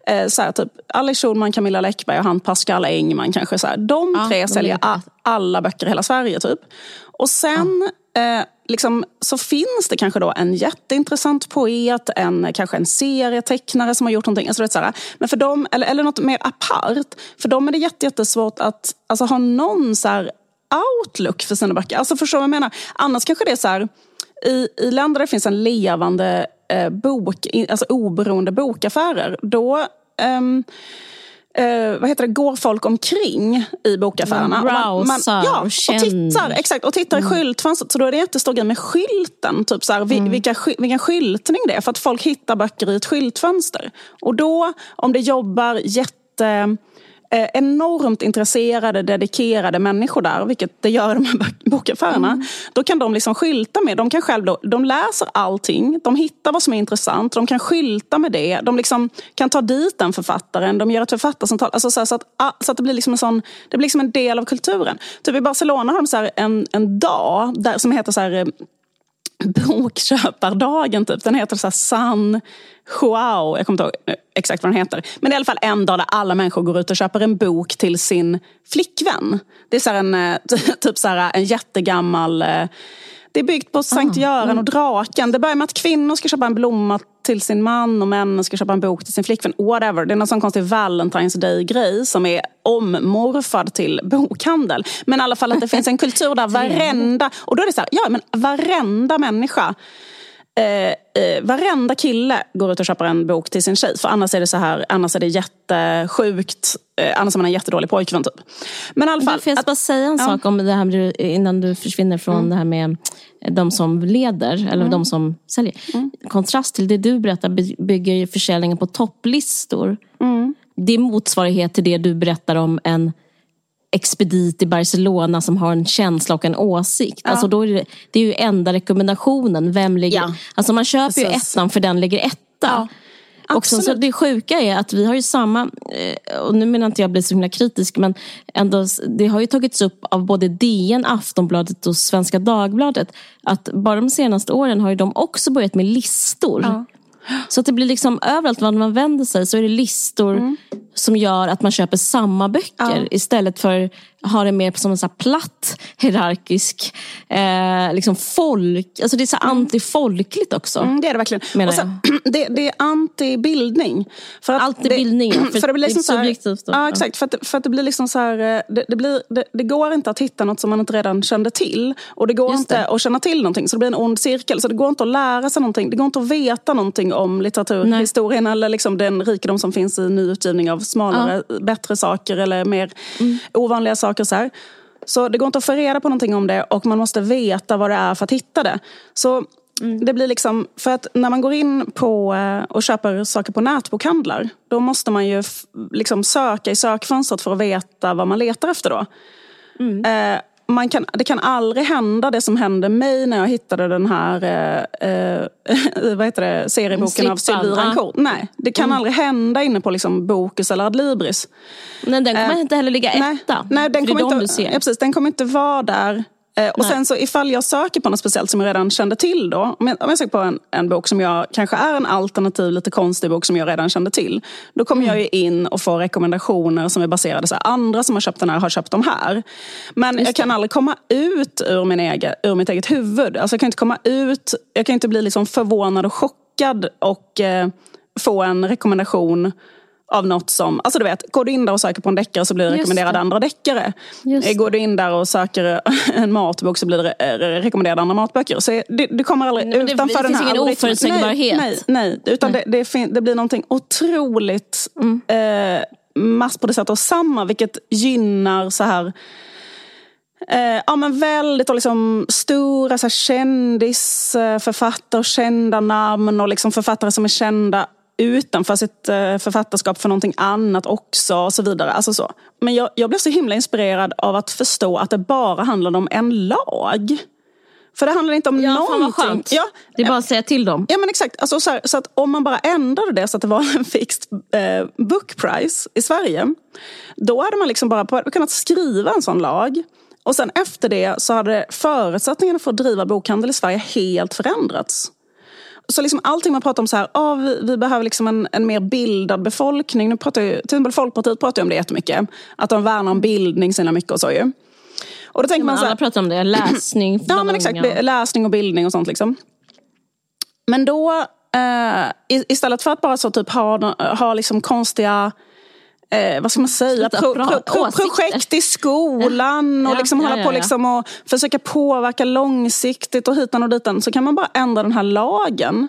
Eh, så här, typ Alex Schulman, Camilla Läckberg och han Pascal Engman kanske. Så här. De Ja, tre de säljer a- alla böcker i hela Sverige typ. Och sen eh, liksom, så finns det kanske då en jätteintressant poet, en, kanske en serietecknare som har gjort någonting. Alltså, vet, så här. Men för dem, eller, eller något mer apart, för dem är det jätte, jättesvårt att alltså, ha någon så här, outlook för sina böcker. Alltså förstår vad jag menar? Annars kanske det är så här, i, i länder där det finns en levande eh, bok, alltså oberoende bokaffärer, då ehm, eh, vad heter det, går folk omkring i bokaffärerna. Man browsar ja, och tittar, exakt, och tittar i skyltfönstret. Så då är det jättestor grej med skylten. Typ så här, vi, vilka, vilken skyltning det är. För att folk hittar böcker i ett skyltfönster. Och då, om det jobbar jätte enormt intresserade, dedikerade människor där, vilket det gör de här bokaffärerna. Mm. Då kan de liksom skylta med, de kan själv då, de läser allting, de hittar vad som är intressant, de kan skylta med det, de liksom kan ta dit den författaren, de gör ett författarsamtal. Alltså så, så, att, så att det blir liksom en sån, det blir liksom en del av kulturen. Typ i Barcelona har de så en, en dag där, som heter så här, eh, bokköpardagen. Typ. Den heter så här San Joao. Jag kommer inte ihåg exakt vad den heter. Men det är i alla fall en dag där alla människor går ut och köper en bok till sin flickvän. Det är så en, eh, typ så här, en jättegammal eh, det är byggt på Sankt ah, Göran mm. och draken. Det börjar med att kvinnor ska köpa en blomma till sin man och männen ska köpa en bok till sin flickvän. Whatever. Det är någon sån konstig Valentine's Day-grej som är ommorfad till bokhandel. Men i alla fall att det finns en kultur där varenda... Och då är det så här, ja men varenda människa Eh, eh, varenda kille går ut och köper en bok till sin tjej. För annars är det så här, annars är det jättesjukt. Eh, annars är man en jättedålig pojkvän typ. Men i alla fall. Får jag bara säga en ja. sak om det här innan du försvinner från mm. det här med de som leder eller mm. de som säljer. Mm. Kontrast till det du berättar bygger försäljningen på topplistor. Mm. Det är motsvarighet till det du berättar om en expedit i Barcelona som har en känsla och en åsikt. Ja. Alltså då är det, det är ju enda rekommendationen. Vem ligger, ja. Alltså man köper Precis. ju ettan för den ligger etta. Ja. Och så det sjuka är att vi har ju samma, eh, och nu menar inte jag bli så himla kritisk, men ändå, det har ju tagits upp av både DN, Aftonbladet och Svenska Dagbladet att bara de senaste åren har ju de också börjat med listor. Ja. Så att det blir liksom överallt var man vänder sig så är det listor mm. som gör att man köper samma böcker ja. istället för att ha det mer som en så platt hierarkisk eh, liksom folk. Alltså det är så mm. antifolkligt också. Mm, det är det verkligen. Och sen, det, det, är antibildning. För att antibildning, det, för, för det blir liksom det är subjektivt. Då. Ja, exakt. För att, för att det blir liksom så här, eh, det, det, blir, det, det, går inte att hitta något som man inte redan kände till. Och det går Just inte att känna till någonting. Så det blir en ond cirkel. Så det går inte att lära sig någonting. Det går inte att veta någonting om litteraturhistorien eller liksom den rikedom som finns i nyutgivning av smalare, ja. bättre saker eller mer mm. ovanliga saker. Så, här. så det går inte att få reda på någonting om det och man måste veta vad det är för att hitta det. Så Mm. Det blir liksom, för att när man går in på eh, och köper saker på nätbokhandlar då måste man ju liksom söka i sökfönstret för att veta vad man letar efter då. Mm. Eh, man kan, det kan aldrig hända det som hände mig när jag hittade den här eh, eh vad heter det, serieboken av Sylvie Rancourt. Nej, det kan mm. aldrig hända inne på liksom Bokus eller Adlibris. Men den kommer eh, inte heller ligga etta. Nej, den, kommer inte, ja, precis, den kommer inte vara där Eh, och sen så ifall jag söker på något speciellt som jag redan kände till då. Om jag, om jag söker på en, en bok som jag kanske är en alternativ, lite konstig bok som jag redan kände till. Då kommer mm. jag ju in och får rekommendationer som är baserade så här, andra som har köpt den här har köpt de här. Men jag kan aldrig komma ut ur, min egen, ur mitt eget huvud. Alltså jag kan inte komma ut, jag kan inte bli liksom förvånad och chockad och eh, få en rekommendation av något som, alltså du vet, går du in där och söker på en deckare så blir det rekommenderade andra deckare. Går du in där och söker en matbok så blir det rekommenderade andra matböcker. Så det, det kommer aldrig nej, utanför det, den här Det finns ingen oförutsägbarhet. Nej, nej, nej, utan nej. Det, det, det, blir någonting otroligt mm. eh, massproducerat och samma vilket gynnar så här Eh, ja, men väldigt och liksom stora så här, kändisförfattare och kända namn och liksom författare som är kända utanför sitt eh, författarskap för någonting annat också och så vidare. Alltså så. Men jag, jag blev så himla inspirerad av att förstå att det bara handlade om en lag. För det handlar inte om ja, någonting. Fan vad skönt. Ja, det är bara att säga till dem. Ja men exakt. Alltså, så, här, så att om man bara ändrade det så att det var en fixed eh, book price i Sverige. Då hade man liksom bara kunnat skriva en sån lag. Och sen efter det så hade förutsättningarna för att driva bokhandel i Sverige helt förändrats. Så liksom allting man pratar om så här, oh, vi, vi behöver liksom en, en mer bildad befolkning. Nu pratar ju, till exempel Folkpartiet pratar ju om det jättemycket. Att de värnar om bildning så mycket och så ju. Och då tänker man så här, alla pratar om det, läsning. ja men exakt, unga. läsning och bildning och sånt liksom. Men då, eh, istället för att bara så typ ha, ha liksom konstiga eh, vad ska man säga, pro, pro, pro, projekt i skolan och ja, liksom ja, hålla ja, på liksom och försöka påverka långsiktigt och hitan och ditan. Så kan man bara ändra den här lagen.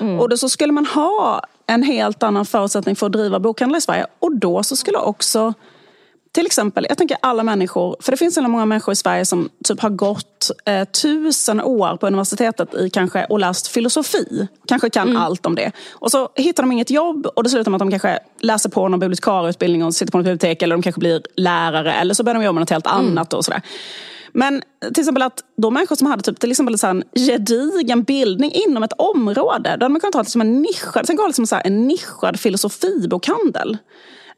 Mm. Och då så skulle man ha en helt annan förutsättning för att driva bokhandlar i Sverige. Och då så skulle också till exempel, jag tänker alla människor, för det finns så många människor i Sverige som typ har gått eh, tusen år på universitetet i kanske och läst filosofi. Kanske kan Mm. allt om det. Och så hittar de inget jobb och det slutar med att de kanske läser på någon bibliotekarieutbildning och sitter på något bibliotek eller de kanske blir lärare eller så börjar de jobba med något helt Mm. annat och sådär. Men till exempel att de människor som hade typ, till exempel så en gedigen bildning inom ett område, då hade man kunnat ha liksom en nischad, sen går så här en nischad filosofibokhandel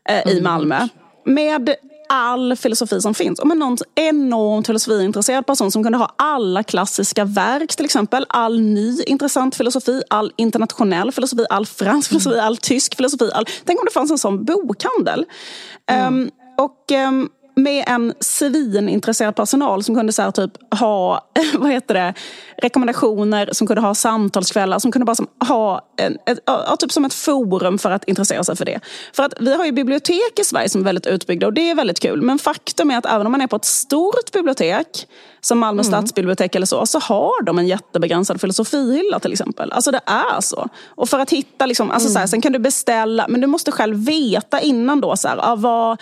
eh, i Malmö. Med all filosofi som finns. Med någon enormt filosofiintresserad person som kunde ha alla klassiska verk till exempel. All ny intressant filosofi, all internationell filosofi, all fransk filosofi, all tysk filosofi. All... Tänk om det fanns en sån bokhandel. Ehm, och ehm, med en svinintresserad personal som kunde så här, typ ha vad heter det, rekommendationer, som kunde ha samtalskvällar, som kunde bara som, ha en, ett, ja, typ som ett forum för att intressera sig för det. För att vi har ju bibliotek i Sverige som är väldigt utbyggda och det är väldigt kul. Men faktum är att även om man är på ett stort bibliotek, som Malmö stadsbibliotek eller så, så har de en jättebegränsad filosofihylla till exempel. Alltså det är så. Och för att hitta, liksom, alltså, så här, sen kan du beställa, men du måste själv veta innan då, så här, ja, vad,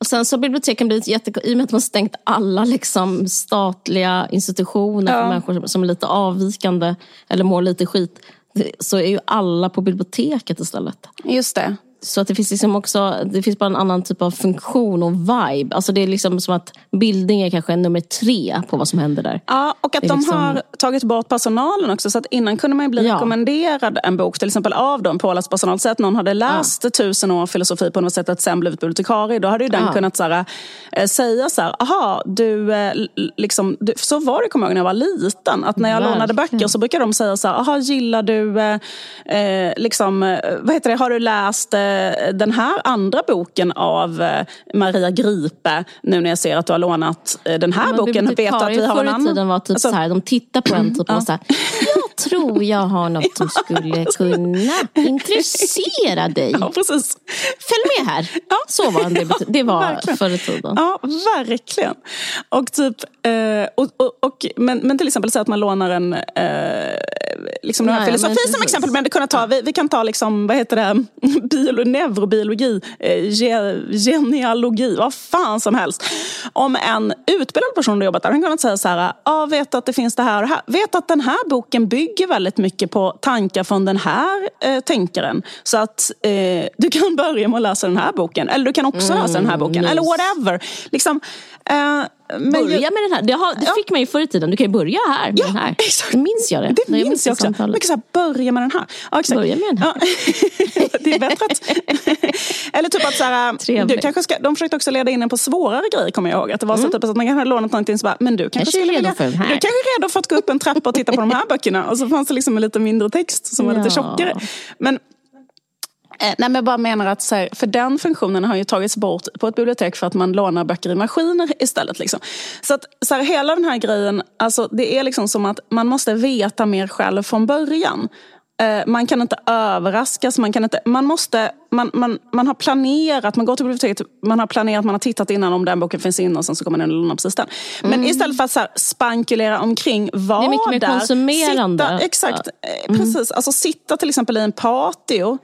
Och sen så har biblioteken blivit jätte... I och med att man stängt alla liksom, statliga institutioner för Ja. människor som, som är lite avvikande eller mår lite skit. Så är ju alla på biblioteket istället. just det. Så att det finns liksom också det finns bara en annan typ av funktion och vibe. Alltså det är liksom som att bildning är kanske nummer tre på vad som händer där. Ja, och att de liksom- har tagit bort personalen också. Så att innan kunde man ju bli Ja. rekommenderad en bok, till exempel av dem, påläst personal. Säg att någon hade läst tusen år filosofi på universitetet, sen blivit bibliotekarie. Då hade ju den Ja. kunnat så här, eh, säga så här, aha, du, eh, liksom, du, så var det kommer jag ihåg när jag var liten. Att när jag lånade Verkligen. böcker så brukar de säga så här, aha, gillar du, eh, eh, liksom, vad heter det, har du läst eh, den här andra boken av eh, Maria Gripe, nu när jag ser att du har lånat eh, den här Men boken, vet att vi har en annan? tiden var typ Alltså- så här, de tittar på en typ och var så här, jag tror jag har något som skulle kunna intressera dig. Ja, precis. Följ med här. Så var bibliotek- det var Verkligen. förr i tiden. Ja, verkligen. Och typ, eh, och, och, och, men, men till exempel så att man lånar en eh, liksom Ja, ja, filosofi som exempel. Men det kunna ta, vi, vi kan ta liksom, vad heter det, Biolo, neurobiologi, eh, ge, genealogi, vad fan som helst. Om en utbildad person har jobbat där, han kunnat säga så här, ja, vet att det finns det här och det här. Vet att den här boken bygger väldigt mycket på tankar från den här eh, tänkaren. Så att eh, du kan börja med att läsa den här boken. Eller du kan också läsa den här boken. Eller nice. whatever. Liksom, eh, men Börja med den här. Det, har, det Ja. fick man ju förr i tiden. Du kan ju börja här med den här. exakt. Det minns jag det. Det När minns jag också. samtalet. Mycket så här, börja med den här. Ja, exakt. Börja med den här. Ja. det är bättre att... Eller typ att så här, du Trevligt. kanske ska, de försökte också leda in en på svårare grejer kommer jag ihåg. Att det var så typ att man kanske hade lånat någonting så bara, men du kanske Kanske är redo för den här. du kanske är redo för att gå upp en trappa och titta på de här böckerna. Och så fanns det liksom en lite mindre text som var lite Ja. tjockare. Men nej, men jag bara menar att så här, för den funktionen har ju tagits bort på ett bibliotek för att man lånar böcker i maskiner istället. Liksom. Så att så här, hela den här grejen, alltså, det är liksom som att man måste veta mer själv från början. Eh, man kan inte överraskas, man, kan inte, man, måste, man, man, man har planerat, man går till biblioteket, man har planerat, man har tittat innan om den boken finns inne och sen så kommer man in och lånar precis den. Men istället för att så här, spankulera omkring, var Mm. Det är mycket mer där, konsumerande. Sitta, exakt, eh, precis. Alltså sitta till exempel i en patio,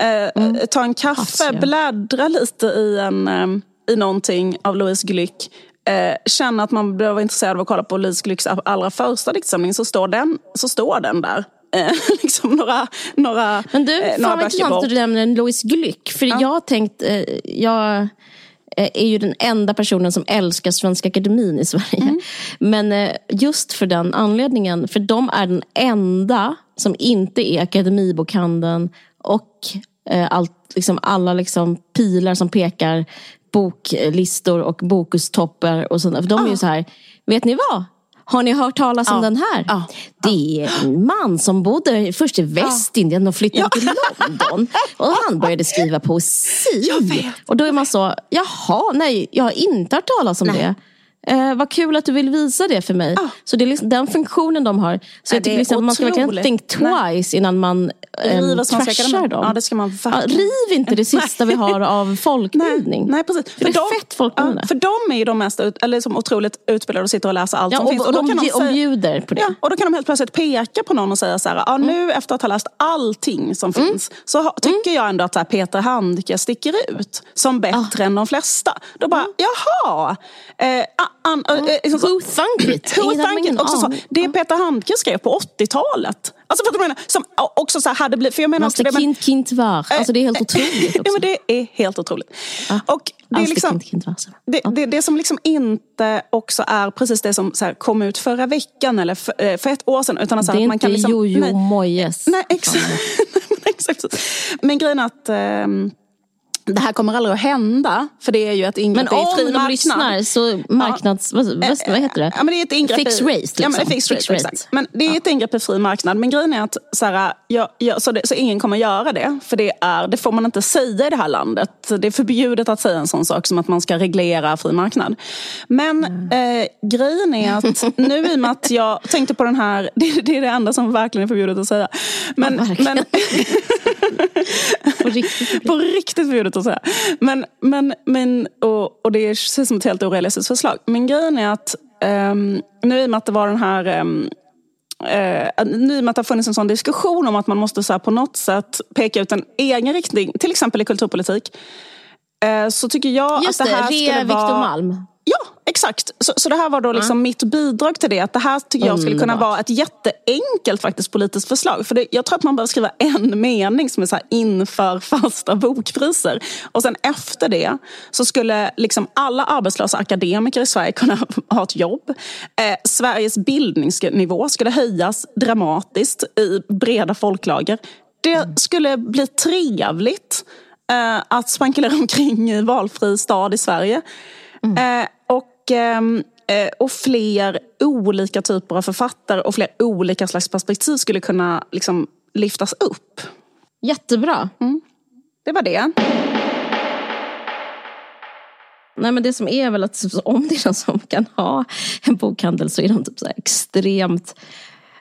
eh, ta en kaffe, Patio. bläddra lite i, en, eh, i någonting av Louise Glück. Eh, känna att man vara intresserad av att kolla på Louise Glücks allra första diktsamling så står den, så står den där. Eh, liksom några, några, Men du, eh, några fan vad intressant att du nämner Louise Glück. För jag har tänkt, eh, jag eh, är ju den enda personen som älskar Svenska Akademin i Sverige. Mm. Men eh, just för den anledningen, för de är den enda som inte är Akademibokhandeln eh, allt, liksom, alla liksom, pilar som pekar boklistor och bokustoppar och sånt. För de är ju så här, vet ni vad? Har ni hört talas om Ja. den här? Ja. Det är en man som bodde först i Västindien och flyttade till London. Och han började skriva poesi. Och då är man så, jaha, nej, jag har inte hört talas om det. Eh, vad kul att du vill visa det för mig. Så det är liksom den funktionen de har. Så Ja, jag tycker liksom, man ska verkligen think twice innan man Riva Svenska trashar Akademin. dem. Ja, det ska man Ja, verkligen. riv inte det sista vi har av Nej, folkbildning. nej, precis. För det är fett folkbildande. ja, för de är ju de mest ut, eller som otroligt utbildade och sitter och läser allt Ja, som och, finns. och, då och, kan de och bjuder på det. Ja, och då kan de helt plötsligt peka på någon och säga så här, ja, Mm. nu efter att ha läst allting som finns så ha, tycker jag ändå att här, Peter Handke sticker ut som bättre än de flesta. Då bara, jaha. Eh, an, eh, liksom så- Who thunk it? Who thunk it? Också så, det Peter Handke skrev på 80-talet. Alltså för att jag menar, som också så hade blivit, för jag menar också det, men, kind, kind var. Alltså det är helt otroligt ja, också. men det är helt otroligt. Och det är liksom, kind, kind var. så. det, det, det som liksom inte också är precis det som så här, kom ut förra veckan eller för, eh, för ett år sedan. Utan att, så Det här, är att man inte kan liksom, Jojo Moyes. nej, exakt. Men grejen är att ehm, det här kommer aldrig att hända. För det är ju ett ingrepp Men i fri om de marknad. lyssnar så marknads... Vad, vad, vad heter det? Ja, men det är ett ingrepp Fixed rate, Ja, men liksom. fixed rate, Fixed rate. Exakt. Men det är ett ingrepp i fri marknad. Men grejen är att så, här, jag, jag, så, det, så ingen kommer göra det. För det, är, det får man inte säga i det här landet. Det är förbjudet att säga en sån sak som att man ska reglera fri marknad. Men eh, grejen är att nu i och med att jag tänkte på den här, det, det är det enda som verkligen är förbjudet att säga. Men, Ja, men, På riktigt. på riktigt förbjudet att säga. Men, men, men, och, och det känns som ett helt orealistiskt förslag. Men grejen är att um, nu i och med att det var den här um, Eh, nu med att det har funnits en sån diskussion om att man måste så här, på något sätt peka ut en egen riktning, till exempel i kulturpolitik. Eh, så tycker jag Just att det det, här Re skulle Victor vara... Malm. Ja, exakt. Så, så det här var då liksom mitt bidrag till det. Att det här tycker jag skulle kunna vara ett jätteenkelt faktiskt politiskt förslag. För det, jag tror att man behöver skriva en mening som är så här inför fasta bokpriser. Och sen efter det så skulle liksom alla arbetslösa akademiker i Sverige kunna ha ett jobb. Eh, Sveriges bildningsnivå skulle höjas dramatiskt i breda folklager. Det skulle bli trevligt eh, att spankulera omkring i valfri stad i Sverige. Eh, och, ehm, eh, och fler olika typer av författare och fler olika slags perspektiv skulle kunna liksom, lyftas upp. Jättebra. Det var det. Nej, men det som är väl att om det är någon som kan ha en bokhandel så är de typ så extremt,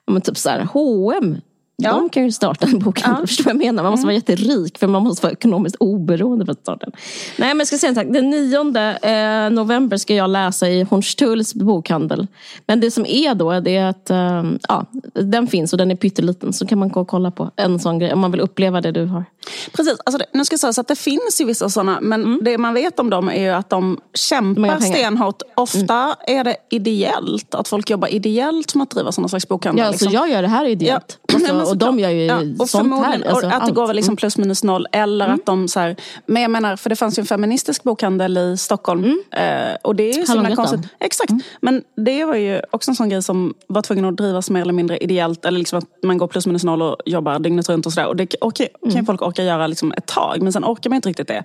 men typ så här H&M Ja. De kan ju starta en bokhandel, förstår du vad jag menar? Man måste vara jätterik för man måste vara ekonomiskt oberoende för att starta den. Nej men jag ska säga en sak, den 9 eh, november ska jag läsa i Hornstulls bokhandel. Men det som är då det är att eh, ja, den finns och den är pytteliten så kan man gå och kolla på en sån grej om man vill uppleva det du har. Precis, alltså det, nu ska jag säga så att det finns ju vissa sådana men det man vet om dem är ju att de kämpar stenhårt. Ofta är det ideellt, att folk jobbar ideellt med att driva sådana slags bokhandlar. Ja, liksom. så jag gör det här ideellt. Ja. Alltså, och de gör ju Ja, och sånt här. Alltså, och att det allt. går väl liksom Mm. plus minus noll. Eller att de så här, Men jag menar, för det fanns ju en feministisk bokhandel i Stockholm. Eh, och det är ju så himla konstigt. Exakt. Men det var ju också en sån grej som var tvungen att drivas mer eller mindre ideellt. Eller liksom att man går plus minus noll och jobbar dygnet runt och sådär. Och det okay, kan ju folk orka göra liksom ett tag. Men sen orkar man inte riktigt det.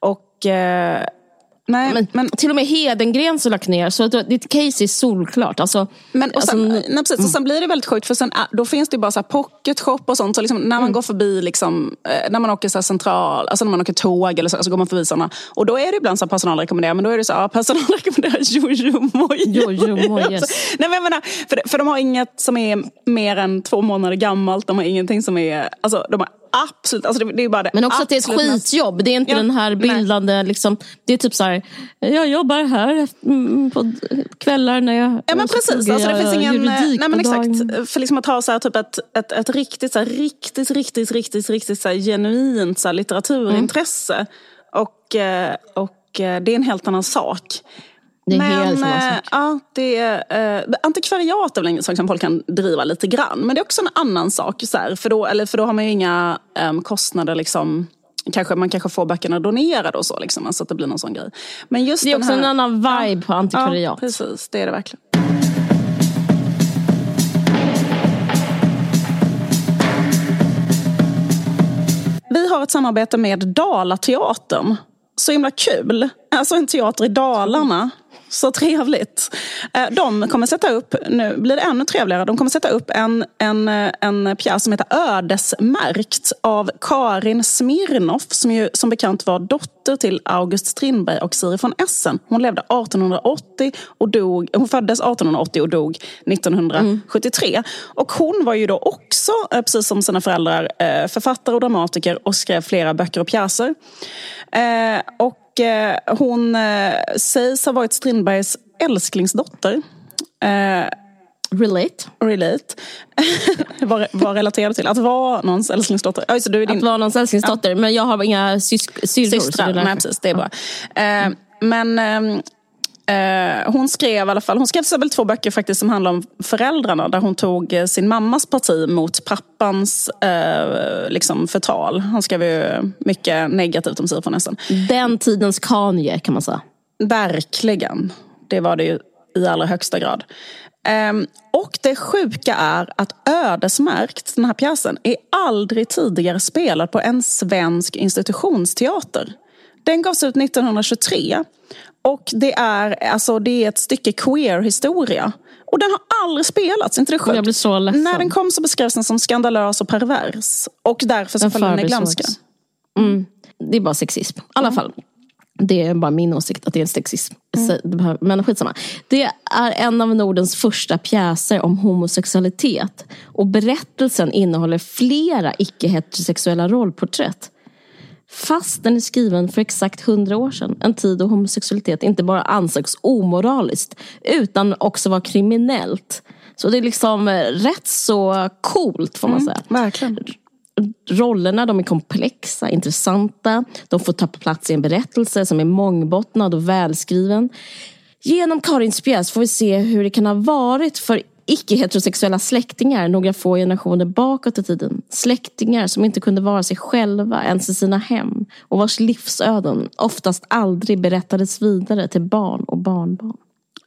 Och... Eh, nej, Men, men till och med Hedengrens har lagt ner, så att ditt case är solklart. Alltså, Men och sen, alltså, nej, precis, och sen blir det väldigt sjukt för sen, är- då finns det ju bara så här pocket shop och sånt. Så liksom, när man går förbi, liksom, eh, när man åker så central, alltså när man åker tåg eller så, så går man förbi sådana. Och då är det ibland så här personal rekommenderar, men då är det så här, ja, personal rekommenderar Jojo Moyes. nej, men jag menar, för, för de har inget som är mer än två månader gammalt. De har ingenting som är, alltså de har absolut, alltså det, det är bara det men också att det är ett skitjobb. Det är inte Ja, den här nej. bildande, liksom, det är typ så här, jag jobbar här mm, på kvällar när jag Ja men precis, alltså, det finns ingen... Nej, men exakt, för liksom att ha så här, typ ett, ett, ett riktigt, så här, riktigt, riktigt, riktigt, riktigt så här, genuint så här, litteraturintresse. Och, eh, och eh, det är en helt annan sak. Det är men, helt sak. Ja, det är, eh, antikvariat är väl en sak som folk kan driva lite grann. Men det är också en annan sak. Så här, för, då, eller, för då har man ju inga em, kostnader liksom Kanske, man kanske får böckerna donerade och så, liksom, alltså att det blir någon sån grej. Men just Det är också här, en annan vibe på Ja, antikvariat. precis. Det är det verkligen. Vi har ett samarbete med Dalateatern. Så himla kul. Alltså en teater i Dalarna så trevligt. Eh, de kommer sätta upp, nu blir det ännu trevligare, de kommer sätta upp en, en, eh, en pjäs som heter Ödesmärkt av Karin Smirnoff som ju som bekant var dotter till August Strindberg och Siri von Essen. Hon levde 1880 och dog, hon föddes 1880 och dog 1973. Och hon var ju då också, eh, precis som sina föräldrar, författare och dramatiker och skrev flera böcker och pjäser. Och och eh, hon eh, sägs ha varit Strindbergs älsklingsdotter. Eh, Relate. relate. vad, vad relaterar du till? Att vara någons älsklingsdotter? Ja, det, du är din Att vara någons älsklingsdotter. Men jag har inga sysk- syrror. systrar. Nej, precis, det är bra. Eh, men ehm, eh, hon skrev i alla fall, hon skrev till två böcker faktiskt som handlar om föräldrarna. Där hon tog eh, sin mammas parti mot pappans eh, liksom förtal. Han skrev ju mycket negativt om Siri von Essen. Den tidens Kanye kan man säga. Verkligen. Det var det ju i allra högsta grad. Ehm, och det sjuka är att Ödesmärkt, den här pjäsen, är aldrig tidigare spelad på en svensk institutionsteater. Den gavs ut 1923. Och det är, alltså, det är ett stycke queer-historia. Och den har aldrig spelats, inte det sjukt? Jag blir så ledsen. När den kom så beskrevs den som skandalös och pervers. Och därför så föll den i glömska. Mm. Det är bara sexism. I alla fall. Det är bara min åsikt att det är sexism. Så det behöver- Men skitsamma. Det är en av Nordens första pjäser om homosexualitet. Och berättelsen innehåller flera icke-heterosexuella rollporträtt. Fast den är skriven för exakt hundra år sedan. En tid då homosexualitet inte bara ansågs omoraliskt utan också var kriminellt. Så det är liksom eh, rätt så coolt får man säga Verkligen. rollerna de är komplexa, intressanta. De får ta plats i en berättelse som är mångbottnad och välskriven. Genom Karins pjäs får vi se hur det kan ha varit för icke-heterosexuella släktingar några få generationer bakåt i tiden. Släktingar som inte kunde vara sig själva ens i sina hem och vars livsöden oftast aldrig berättades vidare till barn och barnbarn.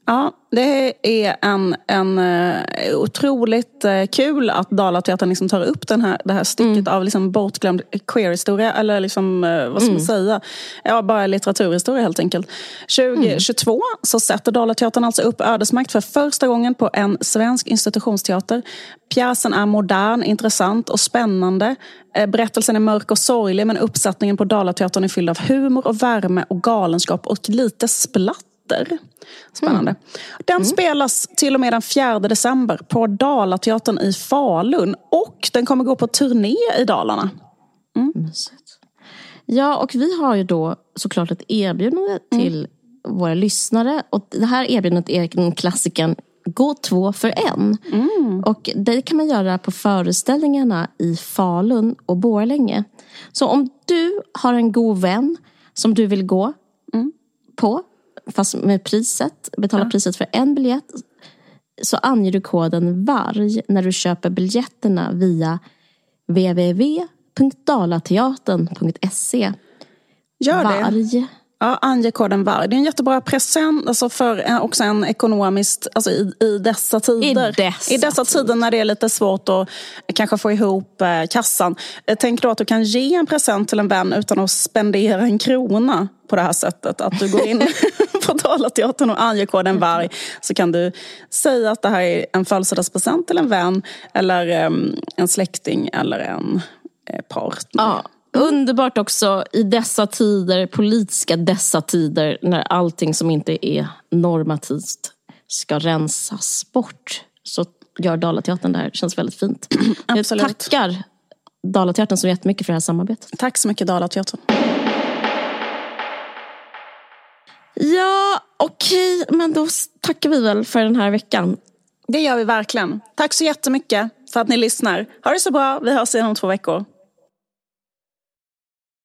Ja, det är en, en eh, otroligt eh, kul att Dalateatern liksom tar upp den här, det här stycket av liksom bortglömd queer-historia. Eller liksom, eh, vad ska man säga? Ja, bara litteraturhistoria helt enkelt. 2022 så sätter Dalateatern alltså upp Ödesmakt för första gången på en svensk institutionsteater. Pjäsen är modern, intressant och spännande. Berättelsen är mörk och sorglig men uppsättningen på Dalateatern är fylld av humor och värme och galenskap och lite splatt Teater. Spännande. Den spelas till och med den 4 december på Dalateatern i Falun. Och den kommer gå på turné i Dalarna. Mysigt. Ja, och vi har ju då såklart ett erbjudande till våra lyssnare. Och det här erbjudandet är en klassiken Gå två för en. Och det kan man göra på föreställningarna i Falun och Borlänge. Så om du har en god vän som du vill gå på, fast med priset, betala priset för en biljett, så anger du koden VARG när du köper biljetterna via www.dalateatern.se. Gör det. Varg. Ja, ange koden VAR. Det är en jättebra present alltså för en, också en ekonomiskt, alltså i, i dessa tider. I dessa I dessa tider när det är lite svårt att kanske få ihop eh, kassan. Eh, Tänk då att du kan ge en present till en vän utan att spendera en krona på det här sättet. Att du går in på Dalateatern och anger koden VARG så kan du säga att det här är en födelsedagspresent till en vän eller em, en släkting eller en eh, partner. Ja, underbart också i dessa tider, politiska dessa tider, när allting som inte är normativt ska rensas bort. Så gör Dalateatern det här. Det känns väldigt fint. Jag Absolut. tackar Dalateatern så jättemycket för det här samarbetet. Tack så mycket Dalateatern. Ja, okej, men då tackar vi väl för den här veckan. Det gör vi verkligen. Tack så jättemycket för att ni lyssnar. Ha det så bra. Vi hörs igen om två veckor.